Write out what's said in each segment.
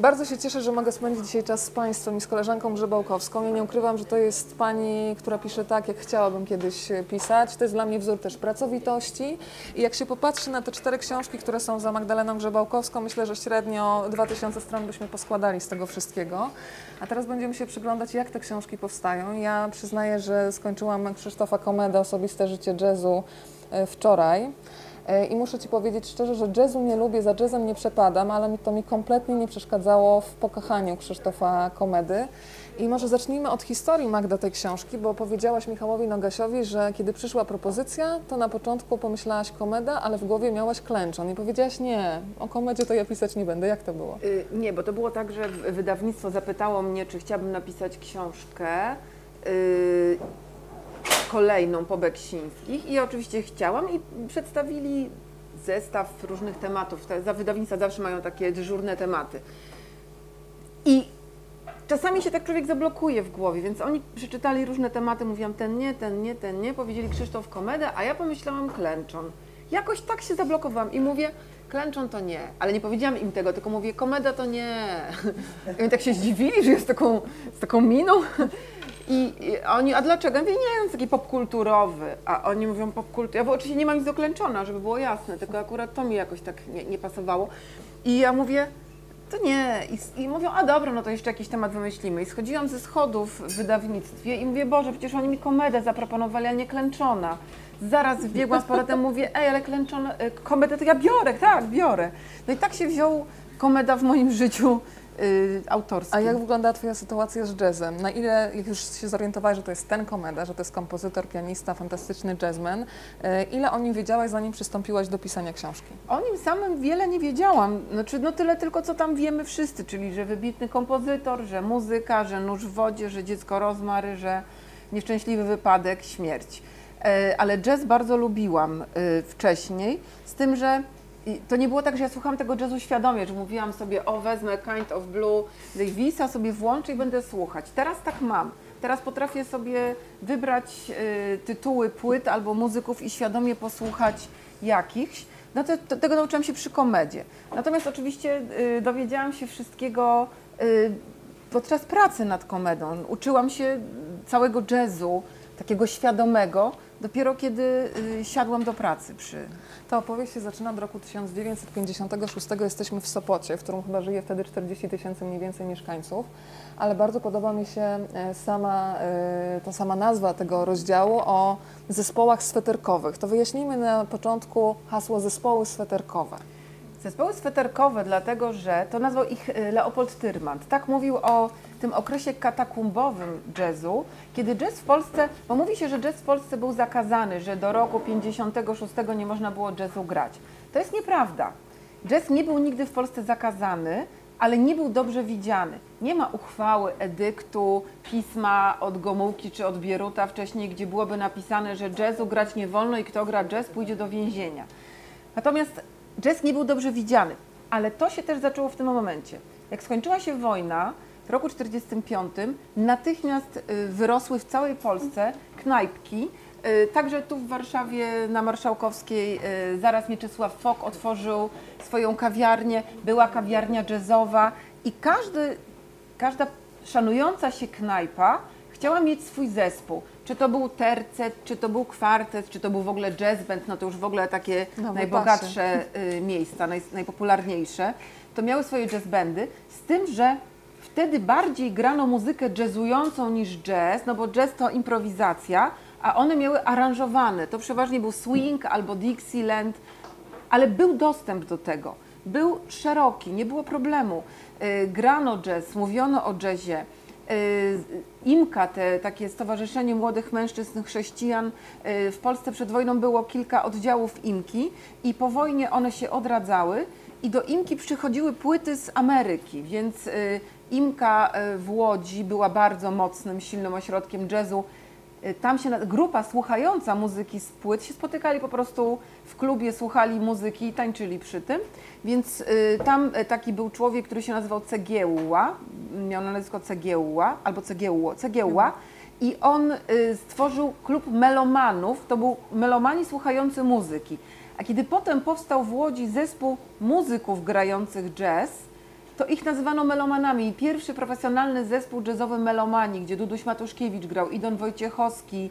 Bardzo się cieszę, że mogę spędzić dzisiaj czas z Państwem i z koleżanką Grzebałkowską. Ja nie ukrywam, że to jest pani, która pisze tak, jak chciałabym kiedyś e, pisać. To jest dla mnie wzór też pracowitości. I jak się popatrzy na te cztery książki, które są za Magdaleną Grzebałkowską, myślę, że średnio 2000 stron byśmy poskładali z tego wszystkiego. A teraz będziemy się przyglądać, jak te książki powstają. Ja przyznaję, że skończyłam Krzysztofa Komeda, Osobiste życie jazzu e, wczoraj. E, I muszę Ci powiedzieć szczerze, że jazzu nie lubię, za jazzem nie przepadam, ale to mi kompletnie nie przeszkadzało w pokochaniu Krzysztofa Komedy. I może zacznijmy od historii Magda tej książki, bo powiedziałaś Michałowi Nogasiowi, że kiedy przyszła propozycja, to na początku pomyślałaś komeda, ale w głowie miałaś klęczon i powiedziałaś nie, o komedzie to ja pisać nie będę. Jak to było? Y, Nie, bo to było tak, że wydawnictwo zapytało mnie, czy chciałabym napisać książkę y, kolejną po Beksińskich i oczywiście chciałam i przedstawili zestaw różnych tematów. Te, za wydawnictwa zawsze mają takie dyżurne tematy. I czasami się tak człowiek zablokuje w głowie, więc oni przeczytali różne tematy, mówiłam ten nie, ten nie, ten nie, powiedzieli Krzysztof Komedę, a ja pomyślałam klęczon. Jakoś tak się zablokowałam i mówię, klęczon to nie, ale nie powiedziałam im tego, tylko mówię, komeda to nie. I oni tak się zdziwili, że jest taką, z taką miną. I, I oni, a dlaczego? Ja mówię, nie, on taki popkulturowy. A oni mówią popkulturowy. Ja bo oczywiście nie mam nic do klęczona, żeby było jasne, tylko akurat to mi jakoś tak nie, nie pasowało. I ja mówię, to nie. I, I mówią, a dobra, no to jeszcze jakiś temat wymyślimy. I schodziłam ze schodów w wydawnictwie i mówię, Boże, przecież oni mi komedę zaproponowali, a nie klęczona. Zaraz wbiegłam z powrotem, mówię, ej, ale klęczona, y, komedę to ja biorę, tak, biorę. No i tak się wziął komeda w moim życiu y, autorskim. A jak wygląda Twoja sytuacja z jazzem? Na ile, jak już się zorientowałaś, że to jest ten komeda, że to jest kompozytor, pianista, fantastyczny jazzman, e, ile o nim wiedziałaś, zanim przystąpiłaś do pisania książki? O nim samym wiele nie wiedziałam. Znaczy, no tyle tylko, co tam wiemy wszyscy, czyli że wybitny kompozytor, że muzyka, że nóż w wodzie, że dziecko rozmary, że nieszczęśliwy wypadek, śmierć. E, Ale jazz bardzo lubiłam e, wcześniej, z tym, że to nie było tak, że ja słuchałam tego jazzu świadomie, że mówiłam sobie, o wezmę Kind of Blue Davisa, sobie włączę i będę słuchać. Teraz tak mam. Teraz potrafię sobie wybrać e, tytuły płyt albo muzyków i świadomie posłuchać jakichś. No to, to, tego nauczyłam się przy komedzie. Natomiast oczywiście y, dowiedziałam się wszystkiego y, podczas pracy nad komedą. Uczyłam się całego jazzu, takiego świadomego, dopiero kiedy y, siadłam do pracy przy... Ta opowieść się zaczyna od roku 1956. Jesteśmy w Sopocie, w którym chyba żyje wtedy 40 tysięcy mniej więcej mieszkańców, ale bardzo podoba mi się e, sama, e, ta sama nazwa tego rozdziału o zespołach sweterkowych. To wyjaśnijmy na początku hasło zespoły sweterkowe. Zespoły sweterkowe, dlatego że to nazwał ich y, Leopold Tyrmand. Tak mówił o tym okresie katakumbowym jazzu, kiedy jazz w Polsce, bo mówi się, że jazz w Polsce był zakazany, że do roku 56 nie można było jazzu grać. To jest nieprawda. Jazz nie był nigdy w Polsce zakazany, ale nie był dobrze widziany. Nie ma uchwały, edyktu, pisma od Gomułki czy od Bieruta wcześniej, gdzie byłoby napisane, że jazzu grać nie wolno i kto gra jazz pójdzie do więzienia. Natomiast jazz nie był dobrze widziany, ale to się też zaczęło w tym momencie. Jak skończyła się wojna w roku 1945, natychmiast y, wyrosły w całej Polsce knajpki. y, Także tu w Warszawie na Marszałkowskiej y, zaraz Mieczysław Fok otworzył swoją kawiarnię, była kawiarnia jazzowa i każdy, każda szanująca się knajpa chciała mieć swój zespół. Czy to był tercet, czy to był kwartet, czy to był w ogóle jazz band, no to już w ogóle takie No, najbogatsze miejsca, naj, najpopularniejsze, to miały swoje jazz bandy, z tym, że wtedy bardziej grano muzykę jazzującą niż jazz, no bo jazz to improwizacja, a one miały aranżowane. To przeważnie był swing albo Dixieland, ale był dostęp do tego. Był szeroki, nie było problemu. Y, Grano jazz, mówiono o jazzie. Y, IMKA, te takie Stowarzyszenie Młodych Mężczyzn Chrześcijan, y, w Polsce przed wojną było kilka oddziałów IMKI i po wojnie one się odradzały i do IMKI przychodziły płyty z Ameryki, więc IMKA y, w Łodzi była bardzo mocnym, silnym ośrodkiem jazzu. Y, Tam się grupa słuchająca muzyki z płyt się spotykali po prostu w klubie, słuchali muzyki i tańczyli przy tym. Więc y, tam taki był człowiek, który się nazywał Cegiełła, miał na nazwisko Cegiełła albo Cegiełło, Cegiełła. I on stworzył klub melomanów, to był melomani słuchający muzyki. A kiedy potem powstał w Łodzi zespół muzyków grających jazz, to ich nazywano melomanami. Pierwszy profesjonalny zespół jazzowy Melomani, gdzie Duduś Matuszkiewicz grał, Idon Wojciechowski,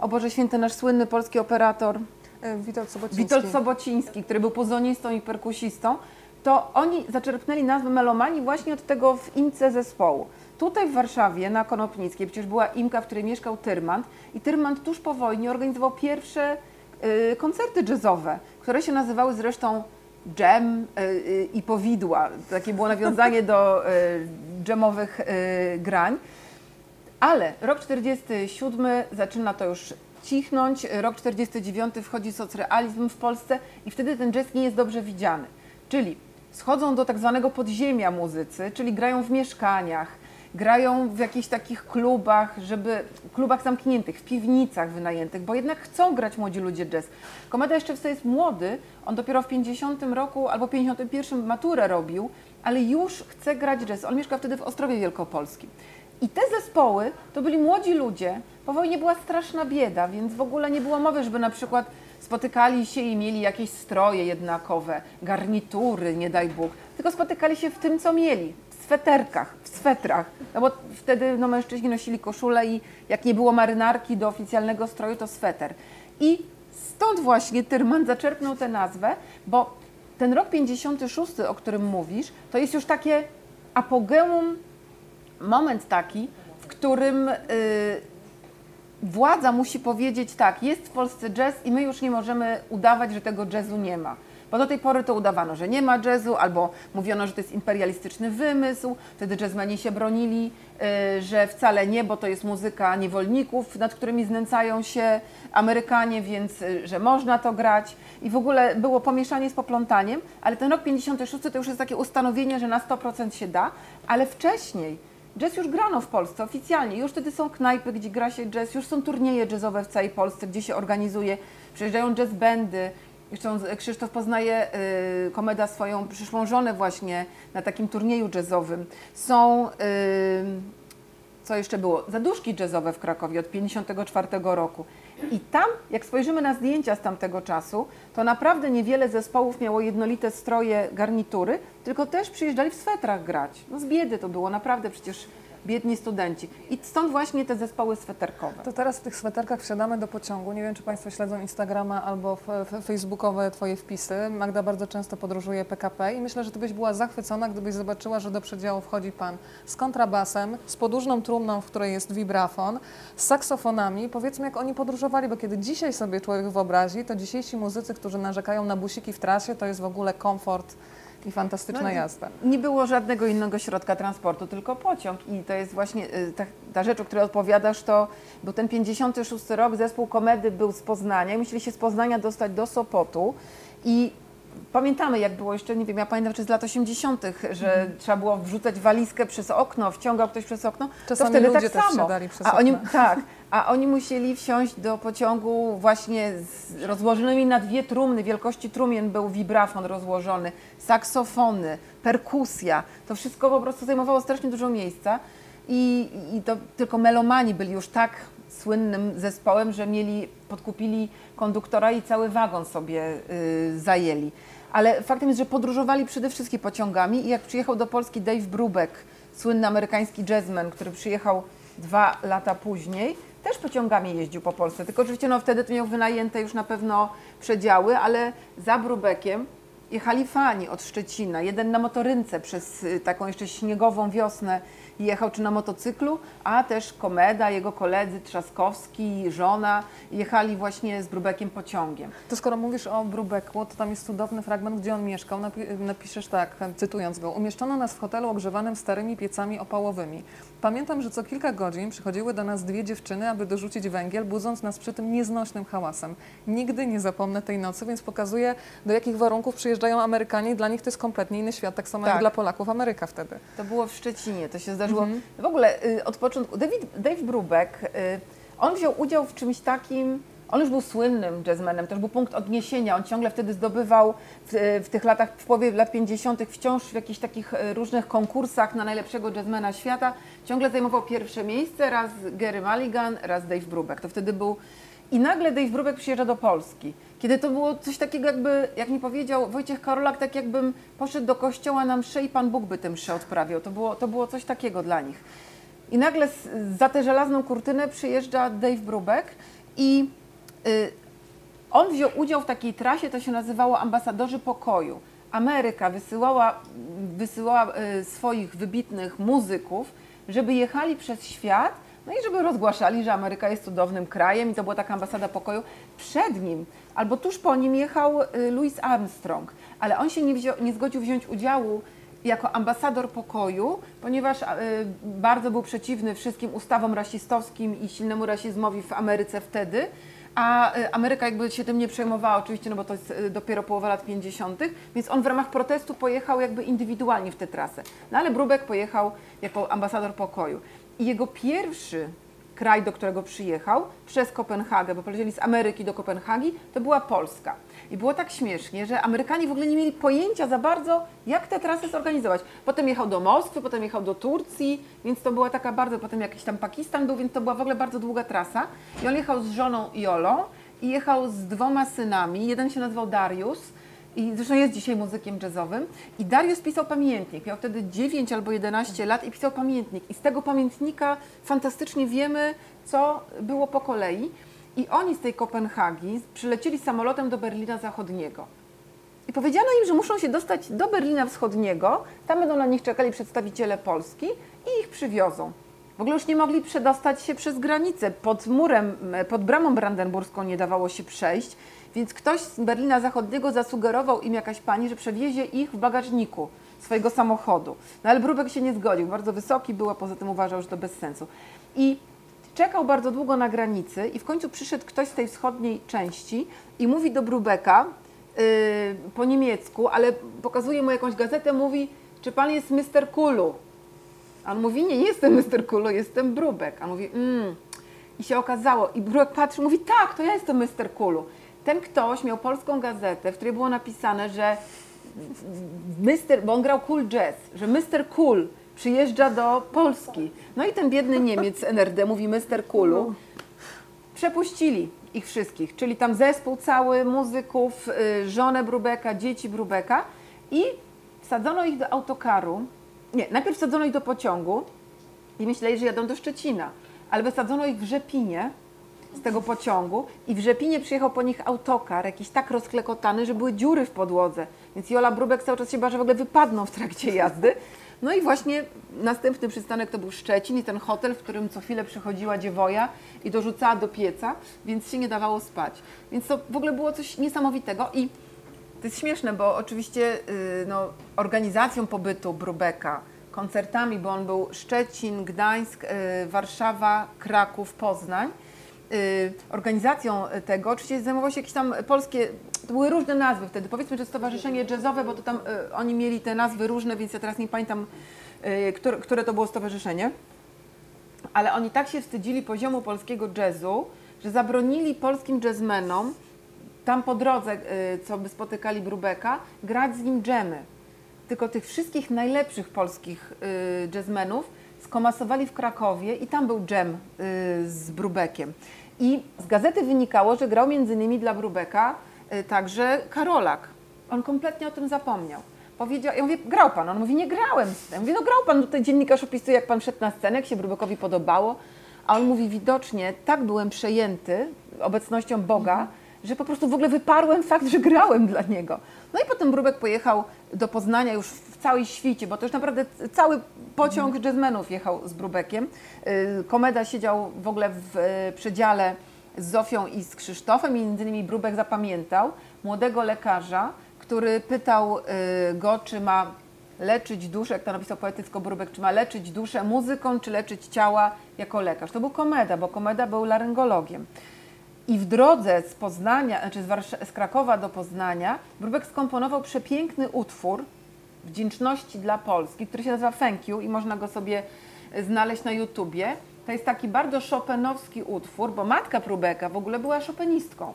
o Boże Święty, nasz słynny polski operator, E, Witold Sobociński. Witold Sobociński, który był puzonistą i perkusistą, to oni zaczerpnęli nazwę melomanii właśnie od tego w imce zespołu. Tutaj w Warszawie, na Konopnickiej, przecież była imka, w której mieszkał Tyrmand i Tyrmand tuż po wojnie organizował pierwsze y, koncerty jazzowe, które się nazywały zresztą Jam y, y, i Powidła. Takie było nawiązanie do jamowych y, grań. Ale rok 47 zaczyna to już cichnąć, rok 49 wchodzi socrealizm w Polsce i wtedy ten jazz nie jest dobrze widziany. Czyli schodzą do tak zwanego podziemia muzycy, czyli grają w mieszkaniach, grają w jakichś takich klubach, żeby klubach zamkniętych, w piwnicach wynajętych, bo jednak chcą grać młodzi ludzie jazz. Komeda jeszcze wtedy jest młody, on dopiero w 50 roku albo 51 maturę robił, ale już chce grać jazz. On mieszka wtedy w Ostrowie Wielkopolskim. I te zespoły to byli młodzi ludzie. Po wojnie była straszna bieda, więc w ogóle nie było mowy, żeby na przykład spotykali się i mieli jakieś stroje jednakowe, garnitury, nie daj Bóg, tylko spotykali się w tym, co mieli. Sweterkach, w swetrach. No bo wtedy no, mężczyźni nosili koszulę i jak nie było marynarki do oficjalnego stroju, to sweter. I stąd właśnie Tyrman zaczerpnął tę nazwę, bo ten rok 56, o którym mówisz, to jest już takie apogeum moment taki, w którym y, władza musi powiedzieć tak, jest w Polsce jazz i my już nie możemy udawać, że tego jazzu nie ma. Bo do tej pory to udawano, że nie ma jazzu, albo mówiono, że to jest imperialistyczny wymysł. Wtedy jazzmeni się bronili, y, że wcale nie, bo to jest muzyka niewolników, nad którymi znęcają się Amerykanie, więc y, że można to grać. I w ogóle było pomieszanie z poplątaniem, ale ten rok 56 to już jest takie ustanowienie, że na 100% się da, ale wcześniej Jazz już grano w Polsce oficjalnie. Już wtedy są knajpy, gdzie gra się jazz, już są turnieje jazzowe w całej Polsce, gdzie się organizuje. Przyjeżdżają jazz bandy. Zresztą Krzysztof poznaje y, Komeda swoją przyszłą żonę właśnie na takim turnieju jazzowym. Są, y, co jeszcze było, zaduszki jazzowe w Krakowie od 54 roku. I tam, jak spojrzymy na zdjęcia z tamtego czasu, to naprawdę niewiele zespołów miało jednolite stroje, garnitury, tylko też przyjeżdżali w swetrach grać. No z biedy to było, naprawdę przecież biedni studenci. I stąd właśnie te zespoły sweterkowe. To teraz w tych sweterkach wsiadamy do pociągu. Nie wiem, czy Państwo śledzą Instagrama albo facebookowe Twoje wpisy. Magda bardzo często podróżuje PKP i myślę, że Ty byś była zachwycona, gdybyś zobaczyła, że do przedziału wchodzi Pan z kontrabasem, z podłużną trumną, w której jest vibrafon, z saksofonami. Powiedzmy, jak oni podróżowali, bo kiedy dzisiaj sobie człowiek wyobrazi, to dzisiejsi muzycy, którzy narzekają na busiki w trasie, to jest w ogóle komfort i fantastyczna No jazda. Nie było żadnego innego środka transportu, tylko pociąg. I to jest właśnie y, ta, ta rzecz, o której odpowiadasz, to był ten 56 rok, zespół komedy był z Poznania i musieli się z Poznania dostać do Sopotu i pamiętamy jak było jeszcze, nie wiem, ja pamiętam czy z lat 80., że trzeba było wrzucać walizkę przez okno, wciągał ktoś przez okno, Czasami to wtedy ludzie tak też samo. przez a oni, okna. tak, a oni musieli wsiąść do pociągu właśnie z rozłożonymi na dwie trumny, wielkości trumien był wibrafon rozłożony, saksofony, perkusja. To wszystko po prostu zajmowało strasznie dużo miejsca i, i to tylko melomani byli już tak słynnym zespołem, że mieli, podkupili konduktora i cały wagon sobie y, zajęli. Ale faktem jest, że podróżowali przede wszystkim pociągami i jak przyjechał do Polski Dave Brubeck, słynny amerykański jazzman, który przyjechał dwa lata później, też pociągami jeździł po Polsce, tylko oczywiście no, wtedy to miał wynajęte już na pewno przedziały, ale za Brubekiem jechali fani od Szczecina, jeden na motorynce przez y, taką jeszcze śniegową wiosnę jechał, czy na motocyklu, a też Komeda, jego koledzy Trzaskowski, żona jechali właśnie z Brubekiem pociągiem. To skoro mówisz o Brubeku, to tam jest cudowny fragment, gdzie on mieszkał. Napi- napiszesz tak, cytując go. Umieszczono nas w hotelu ogrzewanym starymi piecami opałowymi. Pamiętam, że co kilka godzin przychodziły do nas dwie dziewczyny, aby dorzucić węgiel, budząc nas przy tym nieznośnym hałasem. Nigdy nie zapomnę tej nocy, więc pokazuje, do jakich warunków przyjeżdżają Amerykanie i dla nich to jest kompletnie inny świat, tak samo jak Tak. dla Polaków Ameryka wtedy. To było w Szczecinie, to się zdarzyło. W ogóle y, od początku, David, Dave Brubeck, y, on wziął udział w czymś takim, on już był słynnym jazzmenem, już był punkt odniesienia, on ciągle wtedy zdobywał w, w tych latach, w połowie lat 50. wciąż w jakichś takich y, różnych konkursach na najlepszego jazzmena świata, ciągle zajmował pierwsze miejsce, raz Gary Mulligan, raz Dave Brubeck. To wtedy był I nagle Dave Brubeck przyjeżdża do Polski. Kiedy to było coś takiego jakby, jak mi powiedział Wojciech Karolak, tak jakbym poszedł do kościoła na mszę i Pan Bóg by tę mszę odprawiał. To było, to było coś takiego dla nich. I nagle za tę żelazną kurtynę przyjeżdża Dave Brubeck i on wziął udział w takiej trasie, to się nazywało Ambasadorzy Pokoju. Ameryka wysyłała, wysyłała y, swoich wybitnych muzyków, żeby jechali przez świat, no i żeby rozgłaszali, że Ameryka jest cudownym krajem i to była taka ambasada pokoju. Przed nim, albo tuż po nim jechał y, Louis Armstrong, ale on się nie, nie zgodził wziąć udziału jako ambasador pokoju, ponieważ y, bardzo był przeciwny wszystkim ustawom rasistowskim i silnemu rasizmowi w Ameryce wtedy. A y, Ameryka jakby się tym nie przejmowała oczywiście, no bo to jest y, dopiero połowa lat 50., więc on w ramach protestu pojechał jakby indywidualnie w tę trasę. No ale Brubek pojechał jako ambasador pokoju. I jego pierwszy kraj, do którego przyjechał przez Kopenhagę, bo polecieli z Ameryki do Kopenhagi, to była Polska. I było tak śmiesznie, że Amerykanie w ogóle nie mieli pojęcia za bardzo, jak tę trasę zorganizować. Potem jechał do Moskwy, potem jechał do Turcji, więc to była taka bardzo, potem jakiś tam Pakistan był, więc to była w ogóle bardzo długa trasa. I on jechał z żoną Jolą i jechał z dwoma synami. Jeden się nazywał Darius, i zresztą jest dzisiaj muzykiem jazzowym. I Darius pisał pamiętnik. Miał wtedy 9 albo 11 lat i pisał pamiętnik. I z tego pamiętnika fantastycznie wiemy, co było po kolei. I oni z tej Kopenhagi przylecieli samolotem do Berlina Zachodniego. I powiedziano im, że muszą się dostać do Berlina Wschodniego. Tam będą na nich czekali przedstawiciele Polski i ich przywiozą. W ogóle już nie mogli przedostać się przez granicę. Pod murem, pod bramą brandenburską nie dawało się przejść. Więc ktoś z Berlina Zachodniego zasugerował im jakaś pani, że przewiezie ich w bagażniku swojego samochodu. No ale Brubek się nie zgodził, bardzo wysoki był, a poza tym uważał, że to bez sensu. I czekał bardzo długo na granicy i w końcu przyszedł ktoś z tej wschodniej części i mówi do Brubeka yy, po niemiecku, ale pokazuje mu jakąś gazetę, mówi, czy pan jest Mr. Kulu? A on mówi, nie, nie jestem Mr. Kulu, jestem Brubek. A on mówi, mm. I się okazało, i Brubek patrzy, mówi, tak, to ja jestem Mr. Kulu ten ktoś miał polską gazetę, w której było napisane, że Mr., bo on grał cool jazz, że Mr. Cool przyjeżdża do Polski. No i ten biedny Niemiec NRD mówi Mr. Coolu. Przepuścili ich wszystkich, czyli tam zespół cały, muzyków, y, żonę Brubeka, dzieci Brubeka i wsadzono ich do autokaru. Nie, najpierw wsadzono ich do pociągu i myśleli, że jadą do Szczecina, ale wysadzono ich w Rzepinie, z tego pociągu i w Rzepinie przyjechał po nich autokar, jakiś tak rozklekotany, że były dziury w podłodze. Więc Jola Brubek cały czas się bała, że w ogóle wypadną w trakcie jazdy. No i właśnie następny przystanek to był Szczecin i ten hotel, w którym co chwilę przychodziła dziewoja i dorzucała do pieca, więc się nie dawało spać. Więc to w ogóle było coś niesamowitego i to jest śmieszne, bo oczywiście yy, no, organizacją pobytu Brubeka, koncertami, bo on był Szczecin, Gdańsk, yy, Warszawa, Kraków, Poznań, Y, organizacją tego, oczywiście zajmowało się jakieś tam polskie, to były różne nazwy wtedy, powiedzmy, że Stowarzyszenie Jazzowe, bo to tam y, oni mieli te nazwy różne, więc ja teraz nie pamiętam, y, które, które to było stowarzyszenie, ale oni tak się wstydzili poziomu polskiego jazzu, że zabronili polskim jazzmenom tam po drodze, co by spotykali Brubeka, grać z nim dżemy. Tylko tych wszystkich najlepszych polskich jazzmenów skomasowali w Krakowie i tam był dżem y, z Brubekiem. I z gazety wynikało, że grał między innymi dla Brubeka y, także Karolak. On kompletnie o tym zapomniał. Powiedział, ja mówię, grał pan? On mówi, nie grałem z tym. Ja mówię, no grał pan, tutaj dziennikarz opisuje, jak pan szedł na scenę, jak się Brubekowi podobało. A on mówi, widocznie tak byłem przejęty obecnością Boga, że po prostu w ogóle wyparłem fakt, że grałem dla niego. No i potem Brubek pojechał do Poznania już w całej świcie, bo to już naprawdę cały pociąg jazzmenów jechał z Brubekiem. Y, Komeda siedział w ogóle w y, przedziale z Zofią i z Krzysztofem między innymi Brubek zapamiętał młodego lekarza, który pytał y, go, czy ma leczyć duszę, jak to napisał poetycko Brubek, czy ma leczyć duszę muzyką, czy leczyć ciała jako lekarz. To był Komeda, bo Komeda był laryngologiem. I w drodze z Poznania, znaczy z, Warsz- z Krakowa do Poznania, Brubek skomponował przepiękny utwór wdzięczności dla Polski, który się nazywa Thank You i można go sobie znaleźć na YouTubie. To jest taki bardzo szopenowski utwór, bo matka Brubeka w ogóle była szopenistką.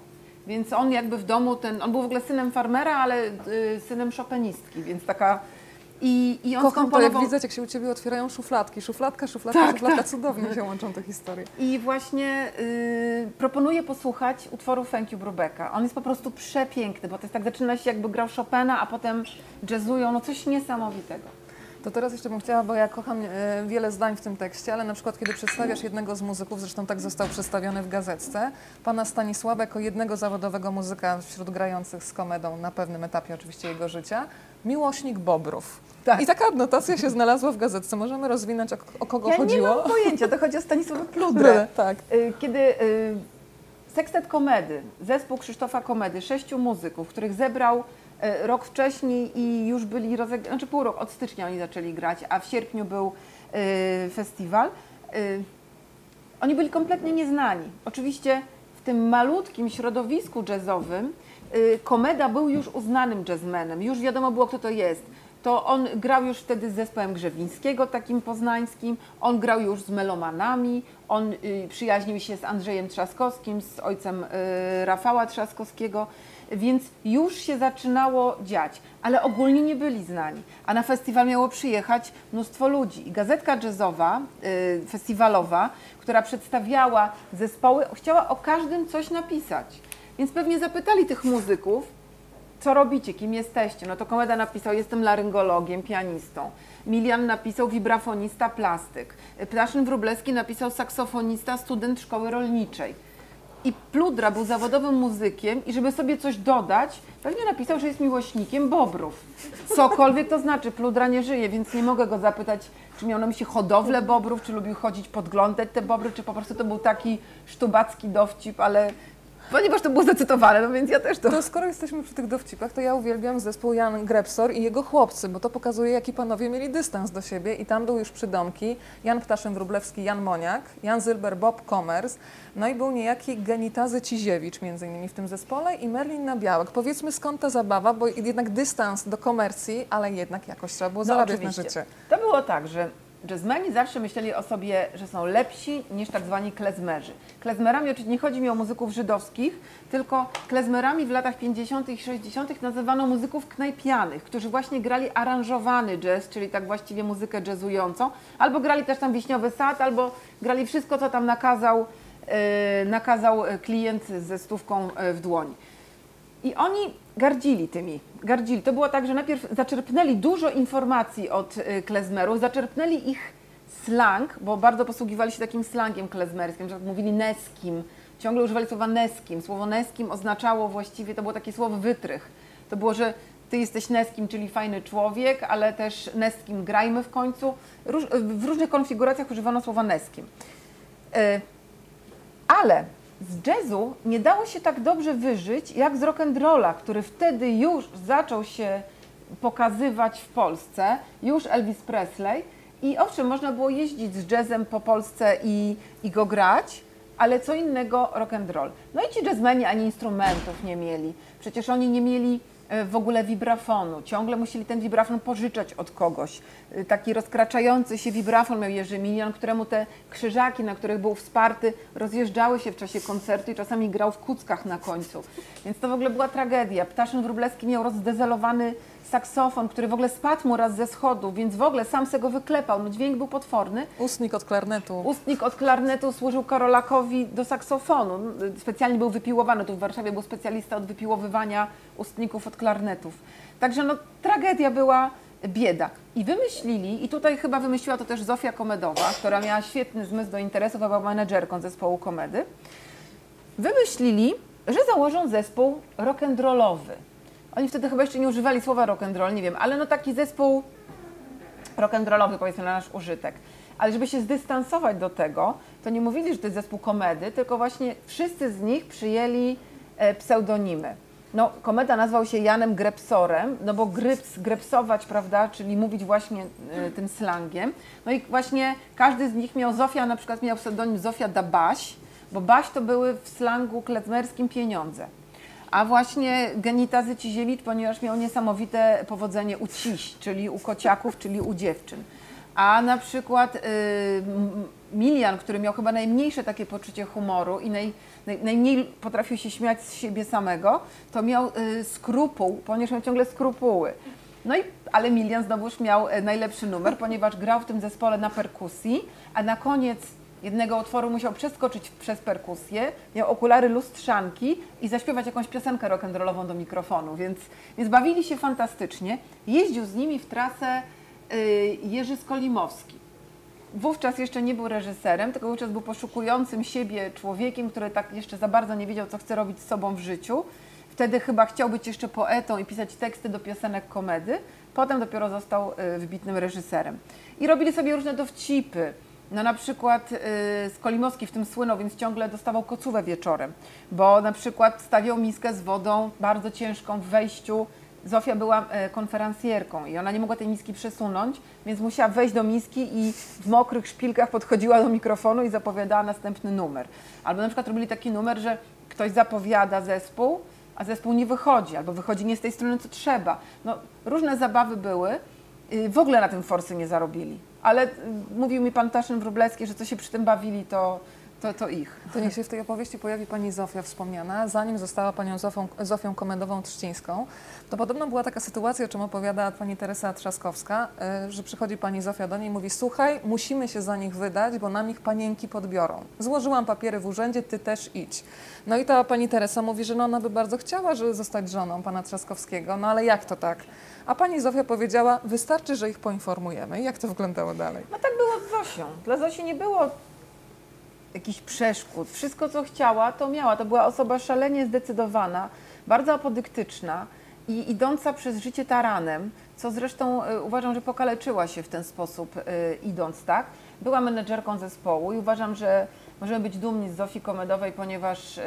Więc on jakby w domu, ten, on był w ogóle synem farmera, ale y, synem szopenistki, więc taka I, i on Kocham to, jak skomponował... widzę, jak się u Ciebie otwierają szufladki. Szufladka, szufladka, Tak, szufladka. Cudownie się łączą te historie. I właśnie y, proponuję posłuchać utworu Thank You Brubecka. On jest po prostu przepiękny, bo to jest tak, zaczyna się jakby grał Chopina, a potem jazzują, no coś niesamowitego. To teraz jeszcze bym chciała, bo ja kocham e, wiele zdań w tym tekście, ale na przykład kiedy przedstawiasz jednego z muzyków, zresztą tak został przedstawiony w gazetce, pana Stanisława jako jednego zawodowego muzyka wśród grających z komedą na pewnym etapie oczywiście jego życia, miłośnik bobrów. Tak. I taka adnotacja się znalazła w gazetce. Możemy rozwinąć, o, o kogo ja chodziło? nie mam pojęcia, to chodzi o Stanisława Pludrę. Tak. Y, Kiedy y, Sekstet Komedy, zespół Krzysztofa Komedy, sześciu muzyków, których zebrał rok wcześniej i już byli, rozeg- znaczy pół roku, od stycznia oni zaczęli grać, a w sierpniu był y, festiwal. Y, Oni byli kompletnie nieznani. Oczywiście w tym malutkim środowisku jazzowym Komeda był już uznanym jazzmenem, już wiadomo było, kto to jest. To on grał już wtedy z zespołem Grzewińskiego, takim poznańskim, on grał już z melomanami, on y, przyjaźnił się z Andrzejem Trzaskowskim, z ojcem Rafała Trzaskowskiego, więc już się zaczynało dziać, ale ogólnie nie byli znani. A na festiwal miało przyjechać mnóstwo ludzi. I gazetka jazzowa, y, festiwalowa, która przedstawiała zespoły, chciała o każdym coś napisać. Więc pewnie zapytali tych muzyków, co robicie, kim jesteście? No to Komeda napisał, jestem laryngologiem, pianistą. Milian napisał wibrafonista, plastyk. Ptaszyn Wróblewski napisał saksofonista, student szkoły rolniczej. I Pludra był zawodowym muzykiem i żeby sobie coś dodać, pewnie napisał, że jest miłośnikiem bobrów. Cokolwiek to znaczy, Pludra nie żyje, więc nie mogę go zapytać, czy miał na myśli hodowlę bobrów, czy lubił chodzić podglądać te bobry, czy po prostu to był taki sztubacki dowcip, ale ponieważ to było zacytowane, no więc ja też to... To skoro jesteśmy przy tych dowcipach, to ja uwielbiam zespół Jan Grebsor i jego chłopcy, bo to pokazuje, jaki panowie mieli dystans do siebie i tam był już przydomki Jan Ptaszyn-Wróblewski, Jan Moniak, Jan Zylber, Bob Komers, no i był niejaki Genitazy Ciziewicz między innymi w tym zespole i Merlin Nabiałek. Powiedzmy skąd ta zabawa, bo jednak dystans do komercji, ale jednak jakoś trzeba było No, zarabiać na oczywiście. życie. To było tak, że jazzmeni zawsze myśleli o sobie, że są lepsi niż tak zwani klezmerzy. Klezmerami oczywiście nie chodzi mi o muzyków żydowskich, tylko klezmerami w latach 50. i 60. nazywano muzyków knajpianych, którzy właśnie grali aranżowany jazz, czyli tak właściwie muzykę jazzującą, albo grali też tam Wiśniowy Sad, albo grali wszystko, co tam nakazał, e, nakazał klient ze stówką e, w dłoni. I oni gardzili tymi, gardzili. To było tak, że najpierw zaczerpnęli dużo informacji od y, klezmerów, zaczerpnęli ich slang, bo bardzo posługiwali się takim slangiem klezmerskim, że tak mówili neskim, ciągle używali słowa neskim. Słowo neskim oznaczało właściwie, to było takie słowo wytrych. To było, że ty jesteś neskim, czyli fajny człowiek, ale też neskim grajmy w końcu. Róż, w różnych konfiguracjach używano słowa neskim. Y, ale z jazzu nie dało się tak dobrze wyżyć jak z rock'n'rolla, który wtedy już zaczął się pokazywać w Polsce, już Elvis Presley. I owszem, można było jeździć z jazzem po Polsce i, i go grać, ale co innego rock'n'roll. No i ci jazzmeni ani instrumentów nie mieli. Przecież oni nie mieli w ogóle wibrafonu. Ciągle musieli ten wibrafon pożyczać od kogoś. E, Taki rozkraczający się wibrafon miał Jerzy Minion, któremu te krzyżaki, na których był wsparty, rozjeżdżały się w czasie koncertu i czasami grał w kuckach na końcu. Więc to w ogóle była tragedia. Ptaszyn Wróblewski miał rozdezelowany saksofon, który w ogóle spadł mu raz ze schodów, więc w ogóle sam se go wyklepał. No dźwięk był potworny. Ustnik od klarnetu. Ustnik od klarnetu służył Karolakowi do saksofonu. Specjalnie był wypiłowany. Tu w Warszawie był specjalista od wypiłowywania ustników od klarnetów. Także no, tragedia była bieda. I wymyślili, i tutaj chyba wymyśliła to też Zofia Komedowa, która miała świetny zmysł do interesów, a była menedżerką zespołu komedy, wymyślili, że założą zespół rock'n'rollowy. Oni wtedy chyba jeszcze nie używali słowa rock'n'roll, nie wiem, ale no taki zespół rock'n'rollowy powiedzmy na nasz użytek. Ale żeby się zdystansować do tego, to nie mówili, że to jest zespół komedy, tylko właśnie wszyscy z nich przyjęli e, pseudonimy. No, komeda nazwał się Janem Grepsorem, no bo gryps, grepsować, prawda, czyli mówić właśnie e, tym slangiem. No i właśnie każdy z nich miał, Zofia na przykład miał pseudonim Zofia da Baś, bo Baś to były w slangu klezmerskim pieniądze. A właśnie Genitazy Ciziewicz, ponieważ miał niesamowite powodzenie u ciś, czyli u kociaków, czyli u dziewczyn. A na przykład y, Milian, który miał chyba najmniejsze takie poczucie humoru i naj, naj, najmniej potrafił się śmiać z siebie samego, to miał y, skrupuł, ponieważ miał ciągle skrupuły. No i, ale Milian znowuż miał e, najlepszy numer, ponieważ grał w tym zespole na perkusji, a na koniec jednego utworu musiał przeskoczyć przez perkusję, miał okulary lustrzanki i zaśpiewać jakąś piosenkę rock'n'rollową do mikrofonu, więc, więc bawili się fantastycznie. Jeździł z nimi w trasę y, Jerzy Skolimowski. Wówczas jeszcze nie był reżyserem, tylko wówczas był poszukującym siebie człowiekiem, który tak jeszcze za bardzo nie wiedział, co chce robić z sobą w życiu. Wtedy chyba chciał być jeszcze poetą i pisać teksty do piosenek komedy. Potem dopiero został y, wybitnym reżyserem. I robili sobie różne dowcipy. No na przykład y, Skolimowski w tym słynął, więc ciągle dostawał kocówę wieczorem, bo na przykład stawiał miskę z wodą bardzo ciężką w wejściu. Zofia była e, konferencjerką i ona nie mogła tej miski przesunąć, więc musiała wejść do miski i w mokrych szpilkach podchodziła do mikrofonu i zapowiadała następny numer. Albo na przykład robili taki numer, że ktoś zapowiada zespół, a zespół nie wychodzi, albo wychodzi nie z tej strony, co trzeba. No, różne zabawy były. Y, W ogóle na tym forsy nie zarobili. Ale y, mówił mi pan Taszyn Wróblewski, że co się przy tym bawili, to, to, to ich. To niech się w tej opowieści pojawi pani Zofia wspomniana, zanim została panią Zofią, Zofią Komendową Trzcińską. To podobno była taka sytuacja, o czym opowiada pani Teresa Trzaskowska, y, że przychodzi pani Zofia do niej i mówi słuchaj, musimy się za nich wydać, bo nam ich panienki podbiorą. Złożyłam papiery w urzędzie, ty też idź. No i ta pani Teresa mówi, że no ona by bardzo chciała żeby zostać żoną pana Trzaskowskiego, no ale jak to tak? A pani Zofia powiedziała, wystarczy, że ich poinformujemy. I jak to wyglądało dalej? No tak było z Zosią. Dla Zosi nie było jakichś przeszkód. Wszystko, co chciała, to miała. To była osoba szalenie zdecydowana, bardzo apodyktyczna i idąca przez życie taranem, co zresztą y, uważam, że pokaleczyła się w ten sposób y, idąc, tak? Była menedżerką zespołu i uważam, że możemy być dumni z Zofii Komedowej, ponieważ y,